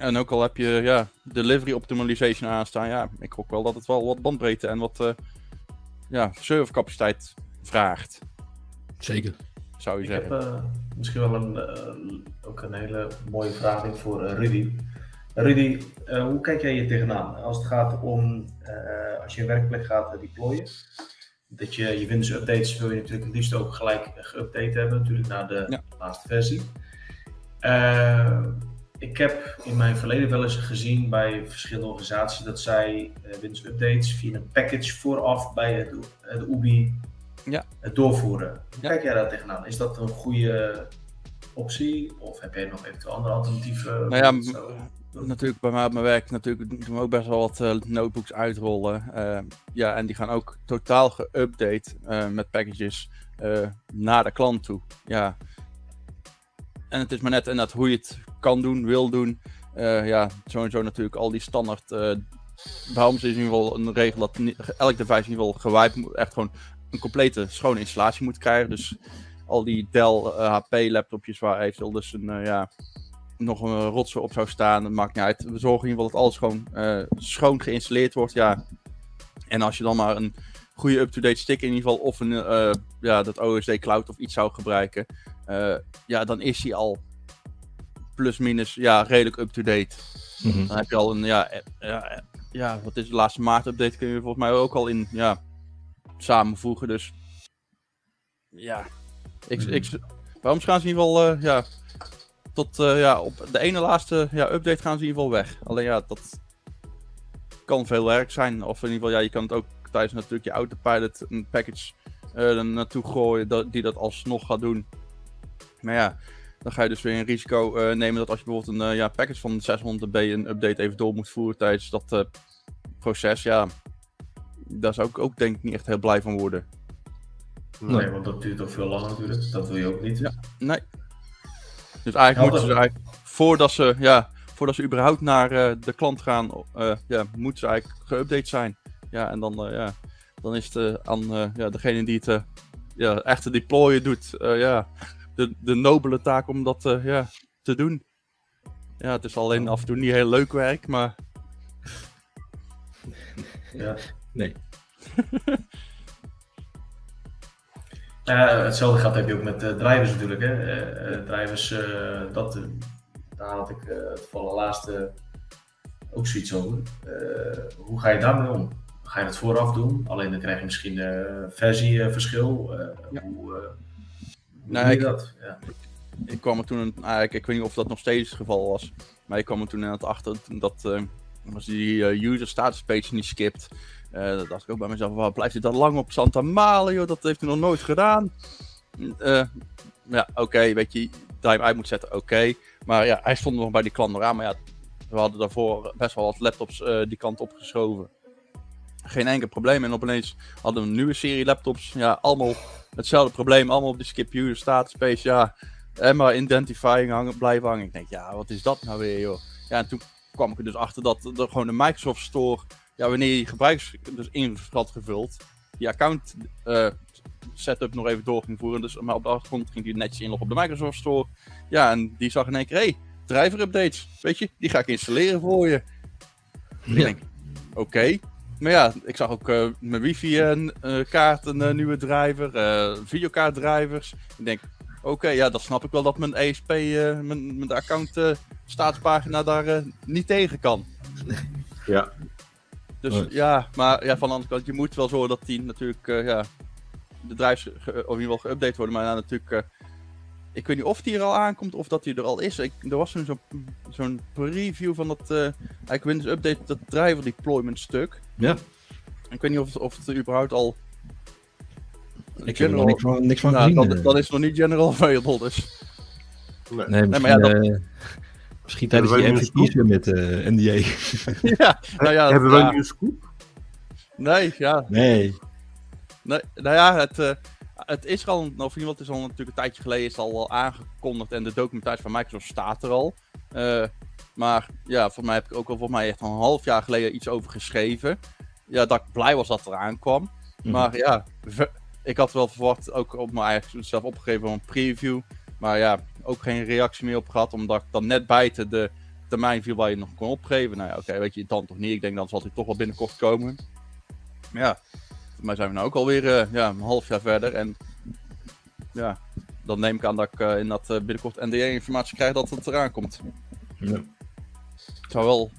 En ook al heb je ja, delivery optimization aanstaan. Ja, ik hoop wel dat het wel wat bandbreedte en wat uh, ja, servercapaciteit vraagt. Zeker. Zou je ik zeggen. heb uh, misschien wel een, uh, ook een hele mooie vraag voor Rudy. Rudy, hoe kijk jij hier tegenaan als het gaat om als je een werkplek gaat deployen? dat je je Windows updates wil je natuurlijk het liefst ook gelijk geüpdate hebben, natuurlijk naar de laatste versie. Ik heb in mijn verleden wel eens gezien bij verschillende organisaties dat zij uh, Windows updates via een package vooraf bij het, UBI ja. doorvoeren. Hoe kijk jij daar tegenaan? Is dat een goede optie of heb jij nog eventueel andere alternatieven? Nou ja, natuurlijk bij mij op mijn werk natuurlijk doen we ook best wel wat uh, notebooks uitrollen. Uh, ja, en die gaan ook totaal geüpdate uh, met packages naar de klant toe. Ja. En het is maar net dat hoe je het kan doen, wil doen. ja, sowieso natuurlijk al die standaard. waarom is in ieder geval een regel dat elk device in ieder geval gewaaid echt gewoon een complete schone installatie moet krijgen. Dus al die Dell HP laptopjes waar eventueel dus een ja, nog een rotsen op zou staan. Dat maakt niet uit. We zorgen in ieder geval dat alles gewoon uh, schoon geïnstalleerd wordt. Ja. En als je dan maar een goede up-to-date stick in ieder geval of een, uh, ja, dat OSD Cloud of iets zou gebruiken. Uh, ja, dan is hij al plus minus ja, redelijk up-to-date. Mm -hmm. Dan heb je al een, ja, ja, ja, wat is de laatste maart update kun je volgens mij ook al in, ja, samenvoegen. Dus ja, ik, mm -hmm. ik, waarom gaan ze in ieder geval, ja, tot uh, ja, op de ene laatste ja, update gaan ze in ieder geval weg. Alleen ja, dat kan veel werk zijn. Of in ieder geval, ja, je kan het ook tijdens natuurlijk je autopilot een package uh, naartoe gooien dat, die dat alsnog gaat doen. Maar ja, dan ga je dus weer een risico uh, nemen dat als je bijvoorbeeld een ja, package van 600 dB een update even door moet voeren tijdens dat proces, ja, daar zou ik ook denk ik niet echt heel blij van worden. Nee, nee, want dat duurt ook veel langer natuurlijk. Dat wil je ook niet. Ja, nee, dus eigenlijk moeten ze eigenlijk, voordat ze, ja, voordat ze überhaupt naar uh, de klant gaan, uh, ja, moeten ze eigenlijk geüpdate zijn. Ja, en dan, uh, ja, dan is het aan ja, degene die het ja, echte deployen doet, ja, de, de nobele taak om dat ja, te doen. Ja, het is alleen af en toe niet heel leuk werk, maar Ja. Nee. Uh, hetzelfde gaat heb je ook met uh, drivers natuurlijk. Hè. Uh, drivers, dat, daar had ik het van laatste ook zoiets over. hoe ga je daarmee om? Ga je het vooraf doen? Alleen dan krijg je misschien een versieverschil. Ja. Hoe, nou, ik, dat? Ja. Ik kwam er toen, eigenlijk, ik weet niet of dat nog steeds het geval was, maar ik kwam er toen inderdaad achter dat als die user status page niet skipt, uh, dat dacht ik ook bij mezelf, waar blijft hij dan lang op Santa joh? Dat heeft hij nog nooit gedaan. Uh, ja, oké, weet je, time uit moet zetten, oké. Maar ja, hij stond nog bij die klant nog aan. Maar ja, we hadden daarvoor best wel wat laptops uh, die kant op geschoven. Geen enkel probleem. En opeens hadden we een nieuwe serie laptops. Ja, allemaal hetzelfde probleem. Allemaal op skip user status space. Ja, en maar identifying hangen, blijven hangen. Ik denk, ja, wat is dat nou weer, joh? Ja, en toen kwam ik er dus achter dat er gewoon de Microsoft Store ja, wanneer je gebruikers dus in had gevuld, die account uh, setup nog even door ging voeren. Dus, maar op de achtergrond ging die netjes inloggen op de Microsoft Store. Ja, en die zag in één keer, hey, driver updates, weet je, die ga ik installeren voor je. Ja. Ik denk, oké. Maar ja, ik zag ook uh, mijn wifi-kaart een uh, nieuwe driver, videokaart drivers. Ik denk, oké, ja, dat snap ik wel dat mijn ESP, mijn, mijn account staatspagina daar niet tegen kan. Ja. Dus ja, maar ja, van de andere kant, je moet wel zorgen dat die natuurlijk, uh, ja, de drives of in ieder geval geüpdate worden. Maar ja, natuurlijk, uh, ik weet niet of die er al aankomt of dat die er al is. Ik, er was zo'n zo'n preview van dat, uh, Windows Update, dat driver deployment stuk. Ja. Ik weet niet of, of het überhaupt al... Ik heb er niks van, niks van nou, gezien. Dat, dat is nog niet general available, dus... Nee, nee, nee maar ja, dat... Misschien tijdens die MVP's weer met uh, eh, NDA. ja, nou ja, Hebben wij nu een scoop? Nee, ja. Nee. nee nou ja, het, uh, het is al, of in ieder geval, het is al natuurlijk een tijdje geleden is al aangekondigd en de documentatie van Microsoft staat er al. Maar ja, volgens mij heb ik ook al volgens mij echt een half jaar geleden iets over geschreven. Ja, dat ik blij was dat er aankwam. Mm. Maar ja, ik had wel verwacht, ook op mijn eigen zelf opgegeven een preview. Maar ja, ook geen reactie meer op gehad, omdat ik dan net buiten de termijn viel waar je nog kon opgeven. Nou ja, oké, weet je, dan toch niet. Ik denk dan zal hij toch wel binnenkort komen. Maar ja, voor mij zijn we nou ook alweer uh, ja, een half jaar verder. En ja, dan neem ik aan dat ik uh, in dat uh, binnenkort NDA-informatie krijg dat het eraan komt. Ja. Het zou wel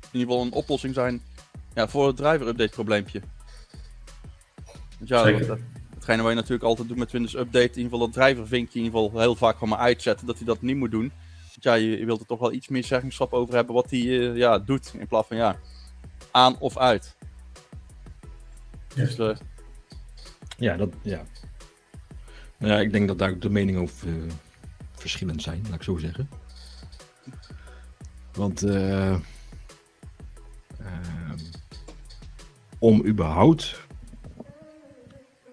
in ieder geval een oplossing zijn ja, voor het driver-update probleempje. ja, Zeker hetgene wat je natuurlijk altijd doet met Windows Update, in ieder geval dat drivervinkje in ieder geval heel vaak gewoon maar uitzetten, dat hij dat niet moet doen. Want ja, je, wilt er toch wel iets meer zeggenschap over hebben wat hij uh, ja, doet, in plaats van ja, aan of uit. Dus, uh, ja, dat, ja. Nou ja, ik denk dat daar de meningen over uh, verschillend zijn, laat ik zo zeggen. Want uh, om überhaupt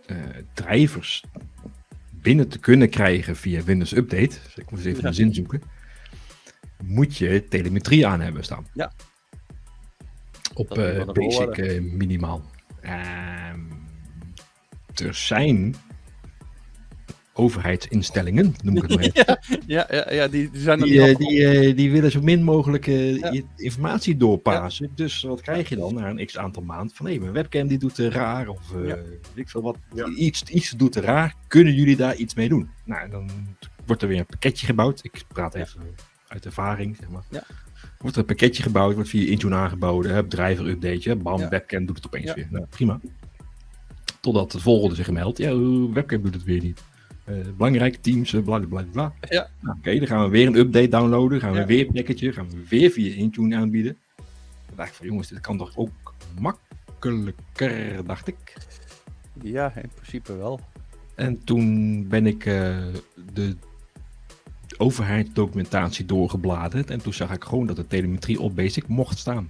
uh, drijvers binnen te kunnen krijgen via Windows Update, dus ik moet eens even ja. een zin zoeken, moet je telemetrie aan hebben staan. Ja. Op uh, basic minimaal. Ehm, er zijn overheidsinstellingen, noem ik het maar even. ja, ja, ja, die, die zijn die, uh, die, uh, die, willen zo min mogelijk uh, ja. informatie doorpassen. Ja. Dus wat krijg je dan na een x aantal maanden? Van hé, mijn webcam die doet raar of ja. ik veel wat. Iets, iets doet raar. Kunnen jullie daar iets mee doen? Nou, dan wordt er weer een pakketje gebouwd. Ik praat even uit ervaring, zeg maar. Ja. Wordt er een pakketje gebouwd, wordt via Intune aangeboden, driver update, bam, webcam doet het opeens weer. Nou, prima. Totdat het volgende zich meldt, ja, webcam doet het weer niet. Uh, belangrijk, teams, bla bla bla. Ja. Nou, Oké, dan gaan we weer een update downloaden. Gaan we ja. weer een pakketje, gaan we weer via Intune aanbieden. Dan dacht ik van jongens, dit kan toch ook makkelijker, dacht ik. Ja, in principe wel. En toen ben ik uh, de overheidsdocumentatie doorgebladerd. En toen zag ik gewoon dat de telemetrie op Basic mocht staan.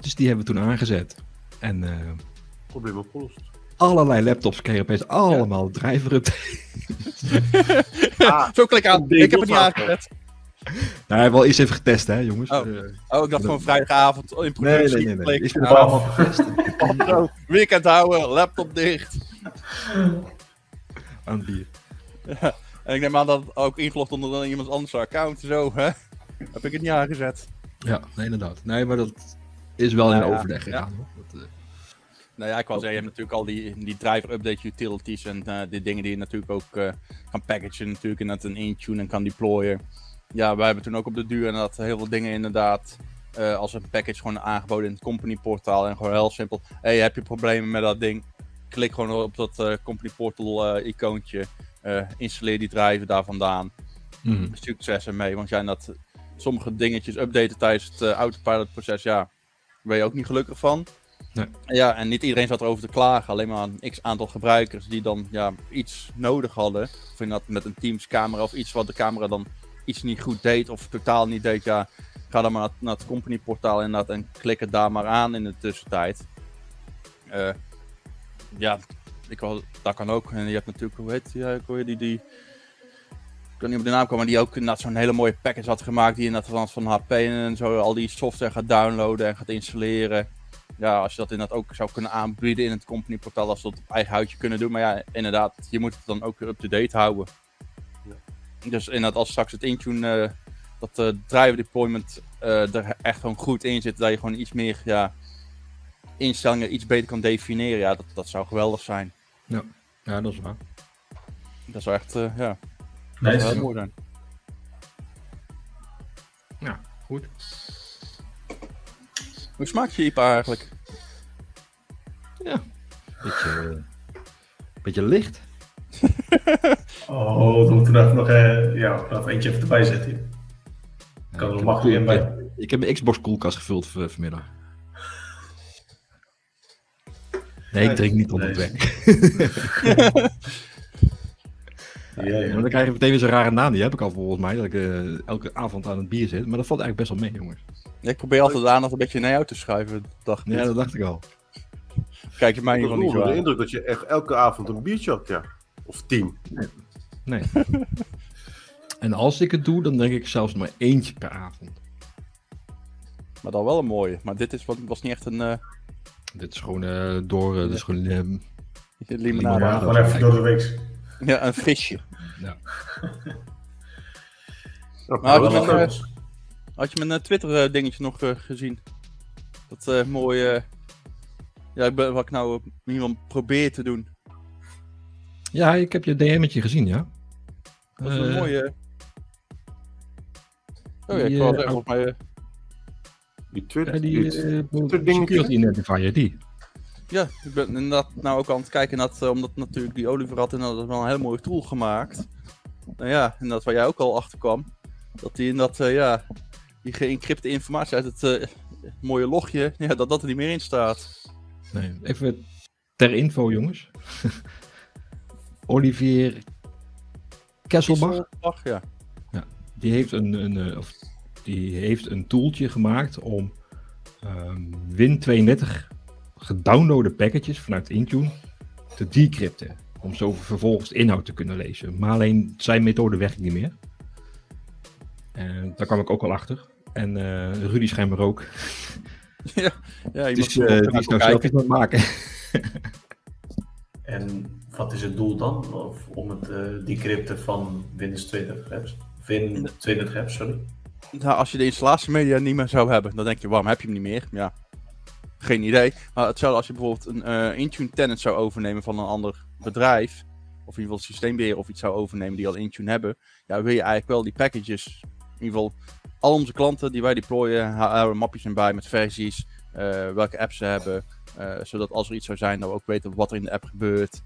Dus die hebben we toen aangezet. En... Uh, Probleem opgelost allerlei laptops kregen opeens allemaal ja. driver updates. ah, Zo klik aan. Ik heb het niet aangezet. Nou, hij wel eens even getest, hè, jongens. Oh, uh, oh ik dacht gewoon vrijdagavond in productie. Nee, nee, nee. nee. Is het allemaal getest. oh, weekend houden, laptop dicht. Aan het bier. Ja. En ik neem aan dat het ook ingelogd onder iemand anders account. Zo, hè? Heb ik het niet aangezet. Ja, nee, inderdaad. Nee, maar dat... is wel in overleg gegaan. Nou ja, ik wou zeggen, je hebt natuurlijk al die, die driver update utilities en uh, die dingen die je natuurlijk ook uh, kan packagen natuurlijk en dat een Intune en kan deployen. Ja, wij hebben toen ook op de duur en dat heel veel dingen inderdaad uh, als een package gewoon aangeboden in het company portaal en gewoon heel simpel. hey, heb je problemen met dat ding? Klik gewoon op dat company portal icoontje, installeer die driver daar vandaan. Mm. Succes ermee, want jij dat sommige dingetjes updaten tijdens het autopilot proces, ja, ben je ook niet gelukkig van. Ja, en niet iedereen zat erover te klagen. Alleen maar een x aantal gebruikers die dan ja, iets nodig hadden. Of in dat met een Teams camera of iets wat de camera dan iets niet goed deed of totaal niet deed. Ja, ga dan maar naar, naar het company portaal inderdaad en klik het daar maar aan in de tussentijd. Uh, ja, ik dat kan ook. En je hebt natuurlijk, hoe heet die, hoe heet die, die ik kan niet op de naam komen, maar die ook zo'n hele mooie package had gemaakt. Die inderdaad van HP en zo al die software gaat downloaden en gaat installeren ja, als je dat inderdaad ook zou kunnen aanbieden in het company portaal, als ze dat op eigen houtje kunnen doen. Maar ja, inderdaad, je moet het dan ook up-to-date houden. Ja. Dus inderdaad, als straks het Intune, uh, dat uh, driver deployment uh, er echt gewoon goed in zit, dat je gewoon iets meer ja, instellingen iets beter kan definiëren, ja, dat, dat zou geweldig zijn. Ja, ja dat is waar. Dat zou echt, ja, dat zou heel mooi zijn. Ja, goed. Hoe smaakt je IPA eigenlijk? Ja, beetje, beetje licht. oh, dan moeten we nog, uh, ja, nog eentje even erbij zetten. Kan er makkelijk in bij. Ik heb mijn Xbox koelkast gevuld vanmiddag. Nee, ik drink niet onder Ja, ja. Maar dan krijg je meteen weer zo'n rare naam. Die heb ik al volgens mij. Dat ik uh, elke avond aan het bier zit. Maar dat valt eigenlijk best wel mee, jongens. ik probeer altijd aan nog een beetje naar jou te schuiven. Dacht ja, dat dacht ik al. Kijk je mij in ieder geval niet zo de indruk dat je echt elke avond een biertje had, ja. Of tien. Nee. nee. en als ik het doe, dan denk ik zelfs maar eentje per avond. Maar dan wel een mooie. Maar dit is, was niet echt een... Uh... Dit is gewoon uh, door... dit is gewoon... limonade. limonade. Ja, gewoon even door de week. Ja, een visje. Ja. maar had, je mijn, uh, had je mijn Twitter uh, dingetje nog uh, gezien? Dat uh, mooie... ja, ik ben, wat ik nou iemand probeer te doen. Ja, ik heb je DM'tje gezien, ja. Dat is een mooie... Oh ja, ik was echt op mij... Die Twitter, ja, die, die, Twitter dingetje. Identifier, die. Ja, ik ben inderdaad nou ook aan het kijken, dat, uh, omdat natuurlijk die Oliver had inderdaad wel een hele mooie tool gemaakt. Nou ja, en dat waar jij ook al achter kwam. Dat die in dat, uh, ja, die geëncrypte informatie uit het uh, mooie logje, ja, dat dat er niet meer in staat. Nee, even ter info jongens. Olivier Kesselbach. ja. ja. Die heeft een, een, of, die heeft een tooltje gemaakt om um, Win32 gedownloade packages vanuit Intune te decrypten. Om zo vervolgens de inhoud te kunnen lezen. Maar alleen zijn methode werkt niet meer. En daar kwam ik ook al achter. En uh, Rudy schijnbaar ook. Ja, ja je dus, uh, die is nou zelf iets aan maken. en wat is het doel dan? Of om het uh, decrypten van Windows 32 apps? Win 32 apps, sorry. Nou, als je de installatiemedia niet meer zou hebben, dan denk je, waarom heb je hem niet meer? Ja, geen idee. Maar hetzelfde als je bijvoorbeeld een uh, Intune tenant zou overnemen van een ander bedrijf. Of in ieder geval systeembeheer of iets zou overnemen die al Intune hebben. Ja, wil je eigenlijk wel die packages. In ieder geval al onze klanten die wij deployen, houden mapjes in bij met versies. Uh, welke apps ze hebben. Uh, zodat als er iets zou zijn, dat we ook weten wat er in de app gebeurt.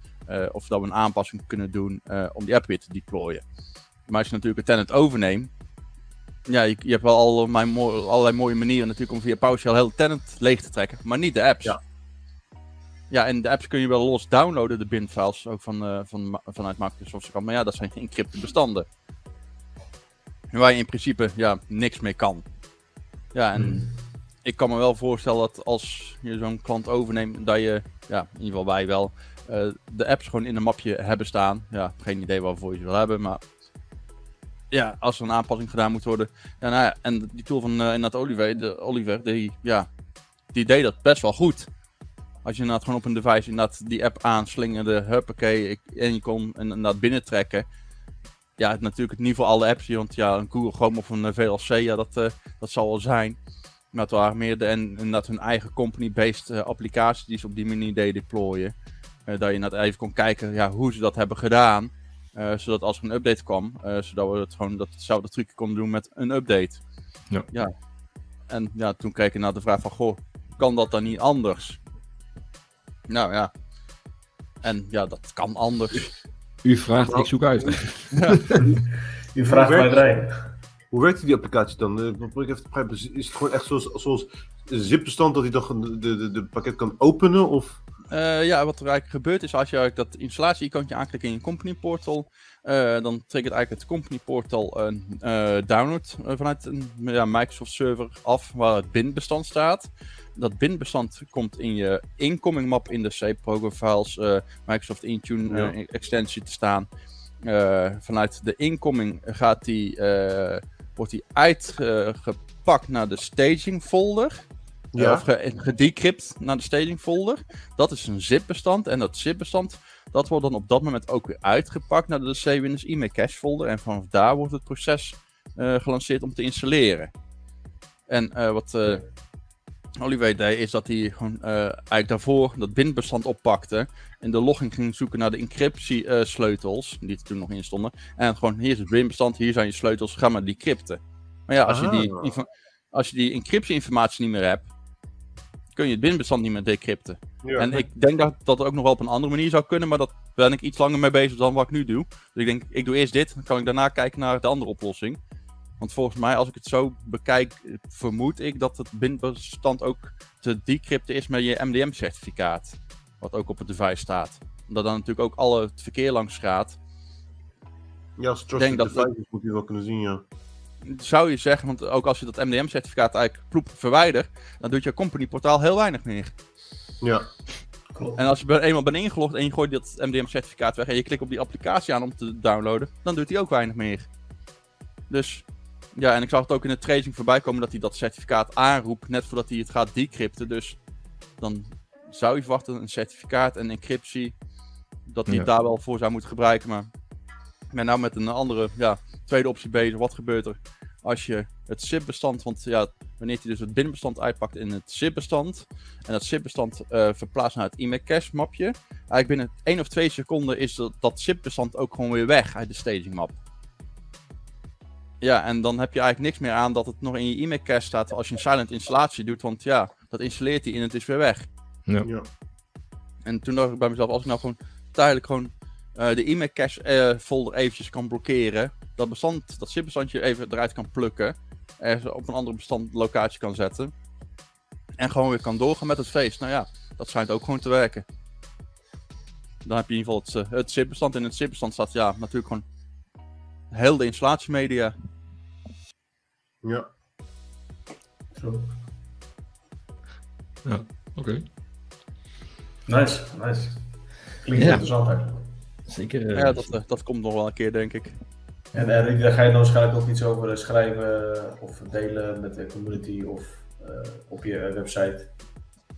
of dat we een aanpassing kunnen doen om die app weer te deployen. Maar als je natuurlijk een tenant overneemt, ja, je, je, hebt wel al mijn allerlei mooie manieren natuurlijk om via PowerShell heel tenant leeg te trekken, maar niet de apps. Ja. Ja, en de apps kun je wel los downloaden, de bin-files, ook van, uh, van, vanuit Microsoft. Maar ja, dat zijn geëncrypte bestanden. Waar je in principe ja, niks mee kan. Ja, en hmm. ik kan me wel voorstellen dat als je zo'n klant overneemt, dat je, ja, in ieder geval wij wel, uh, de apps gewoon in een mapje hebben staan. Ja, geen idee waarvoor je ze wil hebben, maar ja, als er een aanpassing gedaan moet worden. Ja, nou ja, en die tool van uh, inderdaad Oliver, de, Oliver die, ja, die deed dat best wel goed. Als je inderdaad gewoon op een device inderdaad die app aanslingerde, huppakee, en je kon en inderdaad binnentrekken. Ja, natuurlijk het niet voor alle apps, want ja, een Google Chrome of een eh, VLC, ja, dat, uh, dat zal wel zijn. Maar het waren meer de, en, dat hun eigen company-based applicaties die ze op die manier deden deployen. Dat je net even kon kijken ja, hoe ze dat hebben gedaan. Uh, zodat als er een update kwam, zodat we het gewoon dat hetzelfde trucje konden doen met een update. Ja. ja. En ja, toen kreeg ik naar de vraag van, goh, kan dat dan niet anders? Nou ja. En ja, dat kan anders. U vraagt, ik zoek uit. U vraagt mij rijden. Hoe werkt die applicatie dan? Uh, ik even begrijpen. Is het gewoon echt zoals, zoals een zip-bestand dat hij dan de, de, de, pakket kan openen? Of? Uh, ja, wat er eigenlijk gebeurt is als je dat installatie-icoontje aanklikt in je company portal, uh, dan triggert eigenlijk het company portal een download vanuit een ja, Microsoft server af waar het bin-bestand staat. Dat bin-bestand komt in je incoming map in de C-program files Microsoft Intune ja. extensie te staan. vanuit de incoming gaat die wordt die uitgepakt naar de staging folder. Ja. Of gedecrypt naar de staging folder. Dat is een zip-bestand. En dat zip-bestand dat wordt dan op dat moment ook weer uitgepakt naar de C-Windows e-mail cache folder. En vanaf daar wordt het proces uh, gelanceerd om te installeren. En uh, wat uh, Oliver deed, is dat hij gewoon eigenlijk daarvoor dat binbestand oppakte. En de logging ging zoeken naar de encryptie-sleutels, die er toen nog in stonden. En gewoon, hier is het binbestand, hier zijn je sleutels, ga maar decrypten. Maar ja, als je die, ah. als je die encryptie-informatie niet meer hebt, kun je het binbestand niet meer decrypten. En ik denk dat dat ook nog wel op een andere manier zou kunnen, maar dat ben ik iets langer mee bezig dan wat ik nu doe. Dus ik denk, ik doe eerst dit, dan kan ik daarna kijken naar de andere oplossing. Want volgens mij, als ik het zo bekijk, vermoed ik dat het binbestand ook te decrypten is met je MDM-certificaat. Wat ook op het device staat. Omdat dan natuurlijk ook alle het verkeer langs gaat. Ja, als trusted denk devices dat... moet je wel kunnen zien, ja. Zou je zeggen, want ook als je dat MDM-certificaat eigenlijk ploep verwijdert, dan doet je company portaal heel weinig meer. Ja. En als je eenmaal bent ingelogd en je gooit dat MDM-certificaat weg en je klikt op die applicatie aan om te downloaden, dan doet hij ook weinig meer. Dus ja, en ik zag het ook in de tracing voorbij komen dat hij dat certificaat aanroept net voordat hij het gaat decrypten. Dus dan zou je verwachten een certificaat en encryptie, dat hij het daar wel voor zou moeten gebruiken. Maar ben nou met een andere, ja, tweede optie bezig. Wat gebeurt er als je het zip-bestand, want ja, wanneer hij dus het binnenbestand uitpakt in het zip-bestand, en dat zip-bestand uh, verplaatst naar het e-mail cache mapje, eigenlijk binnen 1 of 2 seconden is dat, dat zip-bestand ook gewoon weer weg uit de staging map. Ja, en dan heb je eigenlijk niks meer aan dat het nog in je e-mail cache staat als je een silent installatie doet, want ja, dat installeert hij en het is weer weg. Ja. ja. En toen dacht ik bij mezelf, als ik nou gewoon tijdelijk gewoon uh, de e-mail cache uh, folder eventjes kan blokkeren, dat bestand, dat zip-bestandje even eruit kan plukken, er op een andere bestandlocatie kan zetten, en gewoon weer kan doorgaan met het feest. Nou ja, dat schijnt ook gewoon te werken. Dan heb je in ieder geval het, uh, het zip-bestand. In het zip-bestand staat ja, natuurlijk gewoon heel de installatiemedia. Ja. Zo. Ja, oké. Nice, nice. Klinkt ja. interessant eigenlijk. Zeker. Uh, ja, dat, uh, dat komt nog wel een keer, denk ik. En uh, daar ga je dan waarschijnlijk ook iets over schrijven of delen met de community of op je website.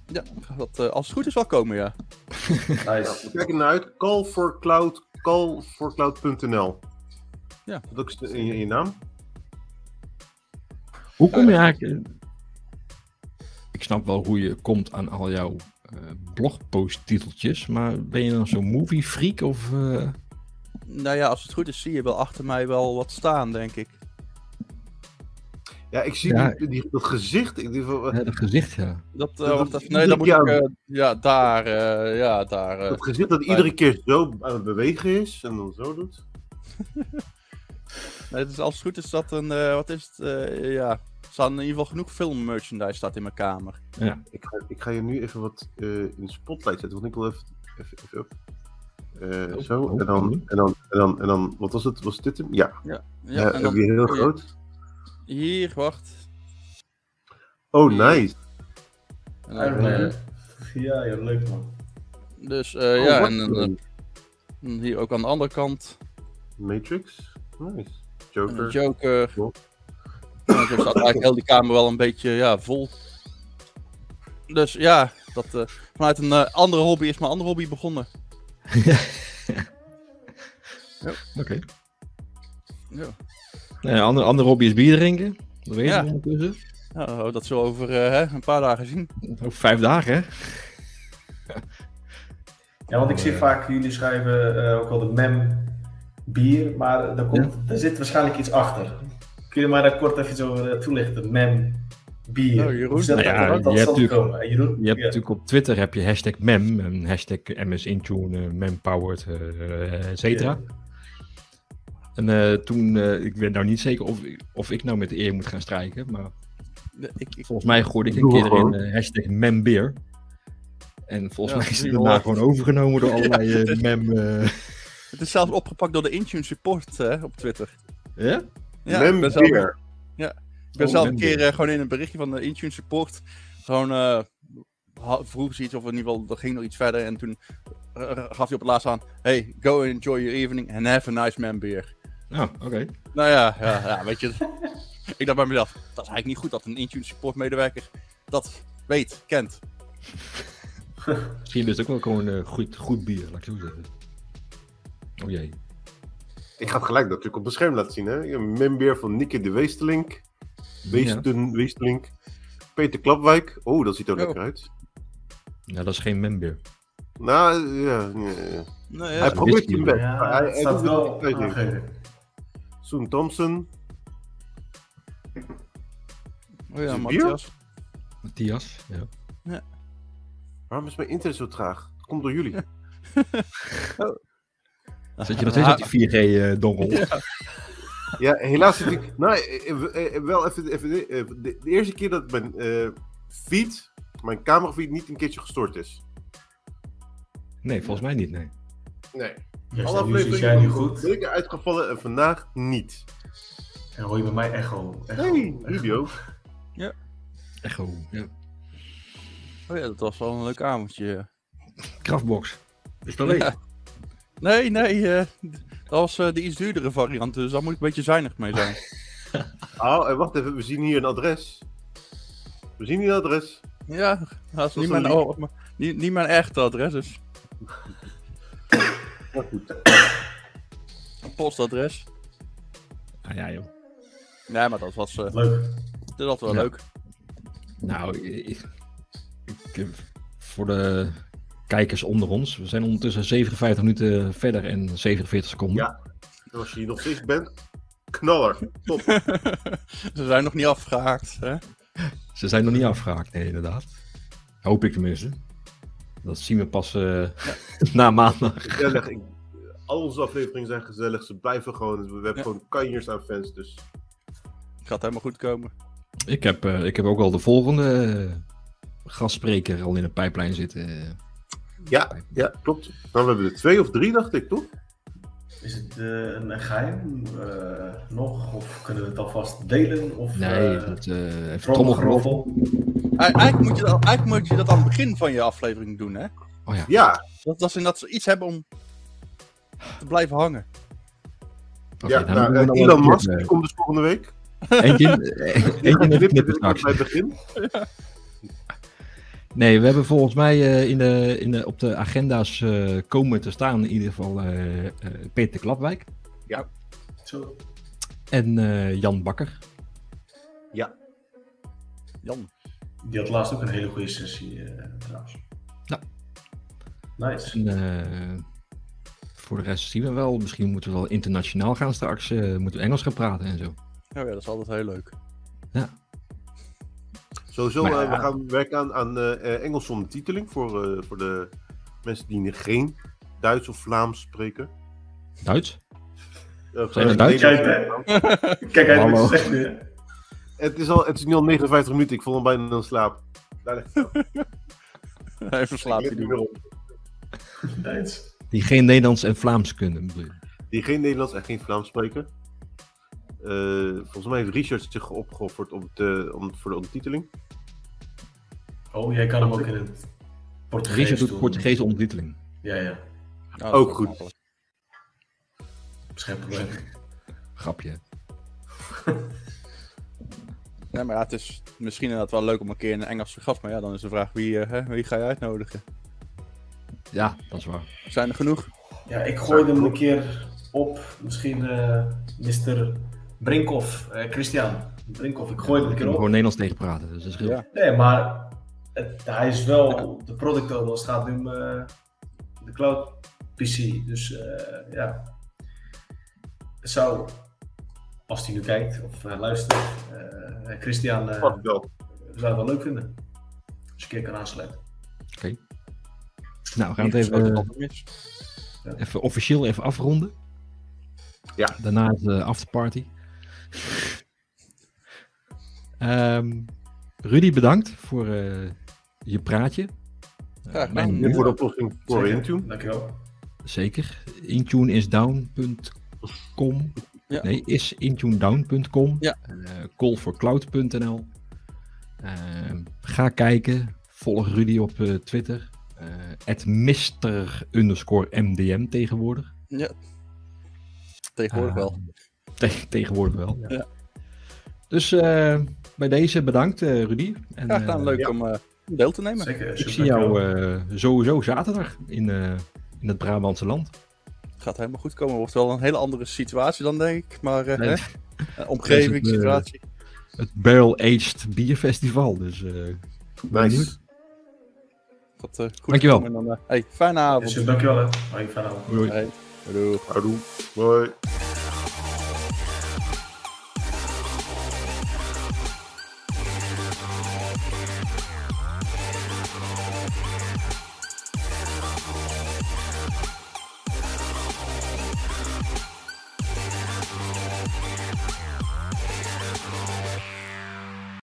Ja, dat als het goed is wel komen, ja. nice. Kijk er naar uit. Call for Cloud, callforcloud.nl. Ja. Dat is in je, in je naam. Hoe kom je eigenlijk... Ik snap wel hoe je komt aan al jouw blogpost-titeltjes, maar ben je dan zo'n movie freak of... Uh... Nou ja, als het goed is zie je wel achter mij wel wat staan, denk ik. Ja, ik zie ja. Die, die, dat gezicht. Ik, die, ja, dat gezicht, ja. Dat, uh, dat, dat nee, dat moet ik... Uh, ja, daar, uh, ja, daar... dat gezicht dat iedere keer zo aan het bewegen is en dan zo doet. nee, dus als het goed is dat een... wat is het? ja, er staan in ieder geval genoeg filmmerchandise staat in mijn kamer. Ja. Ik, ga, ik ga je nu even wat in de spotlight zetten, want ik wil even, even, even op. Uh, oh, zo, oh, en, dan, en, dan, en, dan, en dan, wat was het? Was dit hem? Ja. Ja, ja en dan, heel groot. Hier, wacht. Oh, nice. En dan, uh, ja, ja, leuk man. Dus uh, oh, ja, en uh, hier ook aan de andere kant. Matrix, nice. Joker. Joker. Cool. En zo staat eigenlijk heel die kamer wel een beetje ja, vol. Dus ja, dat, uh, vanuit een andere hobby is mijn andere hobby begonnen. ja. Oké. Okay. Ja. Nou ja, andere, andere hobby is bier drinken. Dat weet je ja. ondertussen. Oh, dat zullen we over hè, een paar dagen zien. Over vijf dagen, hè? Ja, want ik zie vaak, jullie schrijven ook wel de mem bier, maar daar, komt, ja. zit waarschijnlijk iets achter. Kun je maar daar kort even zo toelichten? Mem, bier. Oh, Jeroen. Nou ja, dat je hebt, natuurlijk, Jeroen, je hebt natuurlijk op Twitter heb je hashtag mem, en hashtag MS Intune, mempowered, uh, et cetera. En uh, toen, uh, ik weet nou niet zeker of, of ik nou met de eer moet gaan strijken, maar ik, ik, volgens mij gooide ik een keer erin uh, hashtag membeer. En volgens ja, mij is het daarna gewoon overgenomen door allerlei mem... Het is zelfs opgepakt door de Intune support op Twitter. Ja? Ja, membeer. Ja, ik ben oh, zelf een keer gewoon in een berichtje van de Intune support gewoon vroeg ze iets, of in ieder geval, er ging nog iets verder. En toen gaf hij op het laatst aan: Hey, go enjoy your evening and have a nice man beer. Oh, oké. Nou ja, ja, ja, weet je. ik dacht bij mezelf: dat is eigenlijk niet goed dat een Intune support medewerker dat weet, kent. Misschien is het ook wel gewoon uh, goed, goed bier, laat ik zo zeggen. Oh jee. Ik ga het gelijk natuurlijk op het scherm laten zien. Hè? Een beer van Nikke de Weestelink. Weesten, ja. Weestelink. Peter Klapwijk. Oh, dat ziet er oh. lekker uit. Ja, dat is geen membeer. Nou, ja. ja. Nou, ja. Hij probeert bed. Ja, hij, hij staat wel Soen Thompson. Oh ja, Matthias. Matthias, ja. ja. Waarom is mijn internet zo traag? Dat komt door jullie. oh. Zit je nog steeds op die 4G-dongel? Uh, ja. ja. helaas zit ik... Nou, eh, eh, wel even... even de, de, eerste keer dat mijn uh, feed, mijn camerafeed, niet een keertje gestoord is. Nee, volgens mij niet, nee. Nee. Ja, Alle afleveringen nu goed. weken uitgevallen en vandaag niet. En hoor je bij mij echo. echo hey, video. ja. Echo, ja. Oh ja, dat was wel een leuk avondje. Kraftbox. Is dat leeg? Nee, nee. Uh, dat was uh, de iets duurdere variant, dus daar moet ik een beetje zuinig mee zijn. oh, wacht even. We zien hier een adres. We zien hier een adres. Ja, dat is niet mijn, oh, niet, niet mijn echte adres, dus... Maar goed. Een postadres. Ah ja, joh. Nee, maar dat was... Uh, leuk. Dat was wel leuk. Nou, ik, ik, voor de kijkers onder ons. We zijn ondertussen 57 minuten verder en 47 seconden. Ja, als je hier nog steeds bent, knaller. Top. Ze zijn nog niet afgehaakt, hè? Ze zijn nog niet afgehaakt, nee, inderdaad. Hoop ik tenminste. Dat zien we pas uh, na maandag. Gezellig. Ik, al onze afleveringen zijn gezellig. Ze blijven gewoon. We hebben ja. gewoon kanjers aan fans. Dus. Het gaat helemaal goed komen. Ik heb, uh, ik heb ook al de volgende uh, gastspreker al in de pijplijn zitten. Ja, ja, klopt. We hebben er twee of drie, dacht ik, toch? Is het uh, een geheim uh, nog? Of kunnen we het alvast delen? Of, nee, uh, dat uh, even trommelgeroffel. Eigenlijk moet, je dat, eigenlijk moet je dat aan het begin van je aflevering doen, hè? Oh ja. Ja. Dat, dat, ze, dat ze iets hebben om te blijven hangen. Okay, ja, nou, Elon Musk komt dus volgende week. Eentje, eentje het begin. Ja. Nee, we hebben volgens mij uh, in de, in de, op de agenda's uh, komen te staan in ieder geval uh, Peter Klapwijk. Ja. Zo. En Jan Bakker. Ja. Jan. Die had laatst ook een hele goede sessie trouwens. Ja. Nice. En, voor de rest zien we wel. Misschien moeten we wel internationaal gaan straks. moeten we Engels gaan praten en zo. Oh ja, dat is altijd heel leuk. Ja. Sowieso, maar, uh, we gaan werken aan, aan uh, Engels ondertiteling voor, uh, voor de mensen die geen Duits of Vlaams spreken. Duits? Zijn er Duits? Kijk, hij moet het nu. Het is, al, het is nu al 59 minuten, ik voel hem bijna in slaap. Daar Hij verslaapt hij nu op. Duits. Die geen Nederlands en Vlaams kunnen. Die geen Nederlands en geen Vlaams spreken. Uh, volgens mij heeft Richard zich opgeofferd om, te, om, voor de ondertiteling. Oh, jij kan hem ook in het Portugees Richard doet Portugese ondertiteling. Ja, ja. Oh, ook goed. Geen probleem. Grapje. nee, maar ja, het is misschien inderdaad wel leuk om een keer een Engelse gast, maar ja, dan is de vraag wie, uh, hè, wie ga je uitnodigen? Ja, dat is waar. Zijn er genoeg? Ja, ik gooi hem een keer op. Misschien uh, Mr. Brinkhoff, uh, Christian. Drinkhoff, ik gooi het een keer op. gewoon Nederlands tegen praten, dus dat is ja. Nee, maar het, hij is wel de product owner als het gaat om uh, de cloud PC. Dus uh, ja, het zou, als hij nu kijkt of uh, luistert, Christian, zou het wel leuk vinden. Als je een keer kan aansluiten. Oké. Okay. Nou, we gaan het even, even officieel even afronden. Ja. Daarna de afterparty. Um, Rudy, bedankt voor uh, je praatje. Graag gedaan. Uh, voor de oplossing voor Intune. Dankjewel. Zeker. Intuneisdown.com. Ja. Nee, is intunedown.com. Ja. Uh, callforcloud.nl. Ehm, ga kijken. Volg Rudy op uh, Twitter. Het mister underscore MDM tegenwoordig. Ja. Tegenwoordig wel. Te tegenwoordig wel. Ja. ja. Dus uh, bij deze bedankt, uh, Rudy. En, Graag gedaan, leuk ja. om deel te nemen. Zeker, Ik zie jou sowieso zaterdag in, in het Brabantse land. Gaat helemaal goed komen. Wordt wel een hele andere situatie dan, denk ik. Maar nee. omgeving, het, situatie. Het Barrel Aged Bierfestival. Dus nice. Dat, uh, goed dankjewel. En dan, uh, hey, fijne avond. Yes, dankjewel. Hè. Hoi, fijne avond. Doei. Hey. Doei. Doei. Hoi.